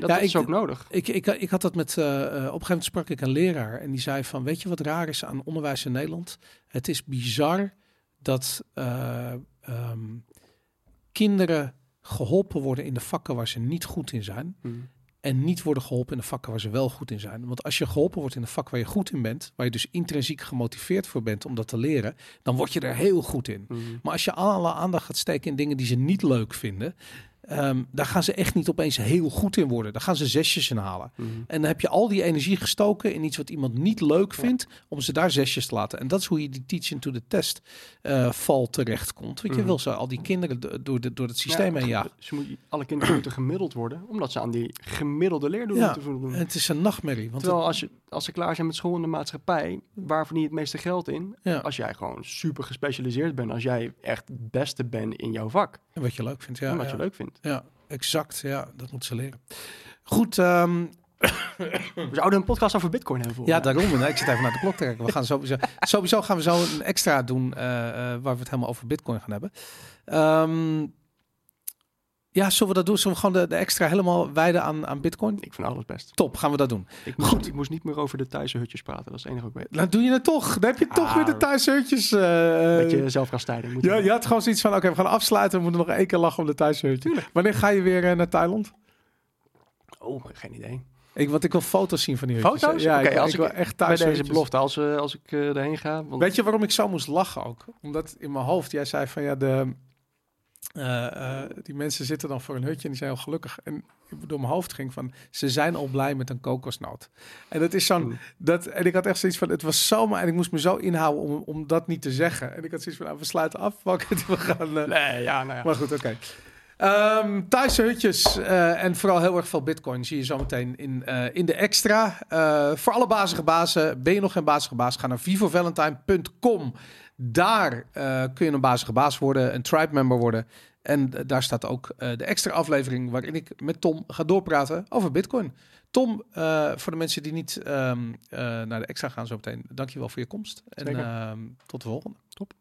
S2: Dat,
S1: Ja,
S2: dat is
S1: ik-
S2: ook nodig.
S1: Ik, ik, ik had dat met, eh, eh, op een gegeven moment sprak ik een leraar en die zei van, weet je wat raar is aan onderwijs in Nederland? Het is bizar dat eh, ehm, kinderen geholpen worden in de vakken waar ze niet goed in zijn
S2: Mm.
S1: en niet worden geholpen in de vakken waar ze wel goed in zijn. Want als je geholpen wordt in de vak waar je goed in bent, waar je dus intrinsiek gemotiveerd voor bent om dat te leren, dan word je er heel goed in.
S2: Mm.
S1: Maar als je alle aandacht gaat steken in dingen die ze niet leuk vinden, ehm, daar gaan ze echt niet opeens heel goed in worden. Daar gaan ze zesjes in halen.
S2: Mm.
S1: En dan heb je al die energie gestoken in iets wat iemand niet leuk vindt, om ze daar zesjes te laten. En dat is hoe je die teaching to the test eh val terecht komt. Want je
S2: Mhm.
S1: wil ze al die kinderen do- door, de, door het systeem heen jagen.
S2: Ze moet, alle kinderen moeten gemiddeld worden, omdat ze aan die gemiddelde leerdoelen
S1: Ja,
S2: moeten voldoen.
S1: En het is een nachtmerrie. Want
S2: Terwijl
S1: het-
S2: als, je, als ze klaar zijn met school en de maatschappij, waar verdien je het meeste geld in?
S1: ja,
S2: Als jij gewoon super gespecialiseerd bent, als jij echt het beste bent in jouw vak,
S1: en wat je leuk vindt. Ja,
S2: en wat
S1: ja.
S2: je leuk vindt.
S1: Ja exact. Ja, dat moet ze leren. Goed, ehm,
S2: We zouden een podcast over bitcoin hebben.
S1: Ja, daarom. Nee, ik zit even naar de klok te kijken. We gaan sowieso, sowieso gaan we zo een extra doen eh, eh, waar we het helemaal over Bitcoin gaan hebben. Ehm, ja, zullen we dat doen? Zullen we gewoon de, de extra helemaal wijden aan, aan Bitcoin?
S2: Ik vind alles best.
S1: Top, gaan we dat doen.
S2: Ik moest,
S1: Goed.
S2: ik moest niet meer over de Thaise hutjes praten, dat is het enige wat ik weet.
S1: Dan doe je het toch. Dan heb je toch
S2: Ah,
S1: weer de thuishutjes. eh
S2: Beetje zelfkastijding. moet
S1: ja,
S2: je-
S1: je had gewoon zoiets van, oké, we gaan afsluiten. We moeten nog één keer lachen om de thuishutjes. Wanneer ga je weer eh, naar Thailand?
S2: Oh, geen idee.
S1: Ik, want ik wil foto's zien van die hutjes.
S2: Foto's?
S1: Ja, ik,
S2: als
S1: ik
S2: ik-
S1: echt
S2: Bij
S1: thuishutjes.
S2: deze belofte, als, eh, als ik erheen ga. Want
S1: Weet je waarom ik zo moest lachen ook? Omdat in mijn hoofd, jij zei van ja, de, eh, eh, die mensen zitten dan voor een hutje en die zijn al gelukkig. En door mijn hoofd ging van, ze zijn al blij met een kokosnoot. En dat is zo'n,
S2: Mm.
S1: dat, en ik had echt zoiets van, het was zomaar, en ik moest me zo inhouden om, om dat niet te zeggen. En ik had zoiets van, nou, we sluiten af, Walker, we gaan... eh,
S2: Nee, ja, nou ja.
S1: maar goed, oké. Ehm Thaise hutjes en vooral heel erg veel bitcoin zie je zometeen in, eh, in de extra. Voor alle bazige bazen, ben je nog geen bazige baas, ga naar vivovalentine.com. Daar kun je een bazige baas worden, een tribe member worden. En daar staat ook eh, de extra aflevering waarin ik met Tom ga doorpraten over Bitcoin. Tom, eh, voor de mensen die niet ehm, eh, naar de extra gaan zo meteen, dankjewel voor je komst. En ehm, tot de volgende.
S2: Top.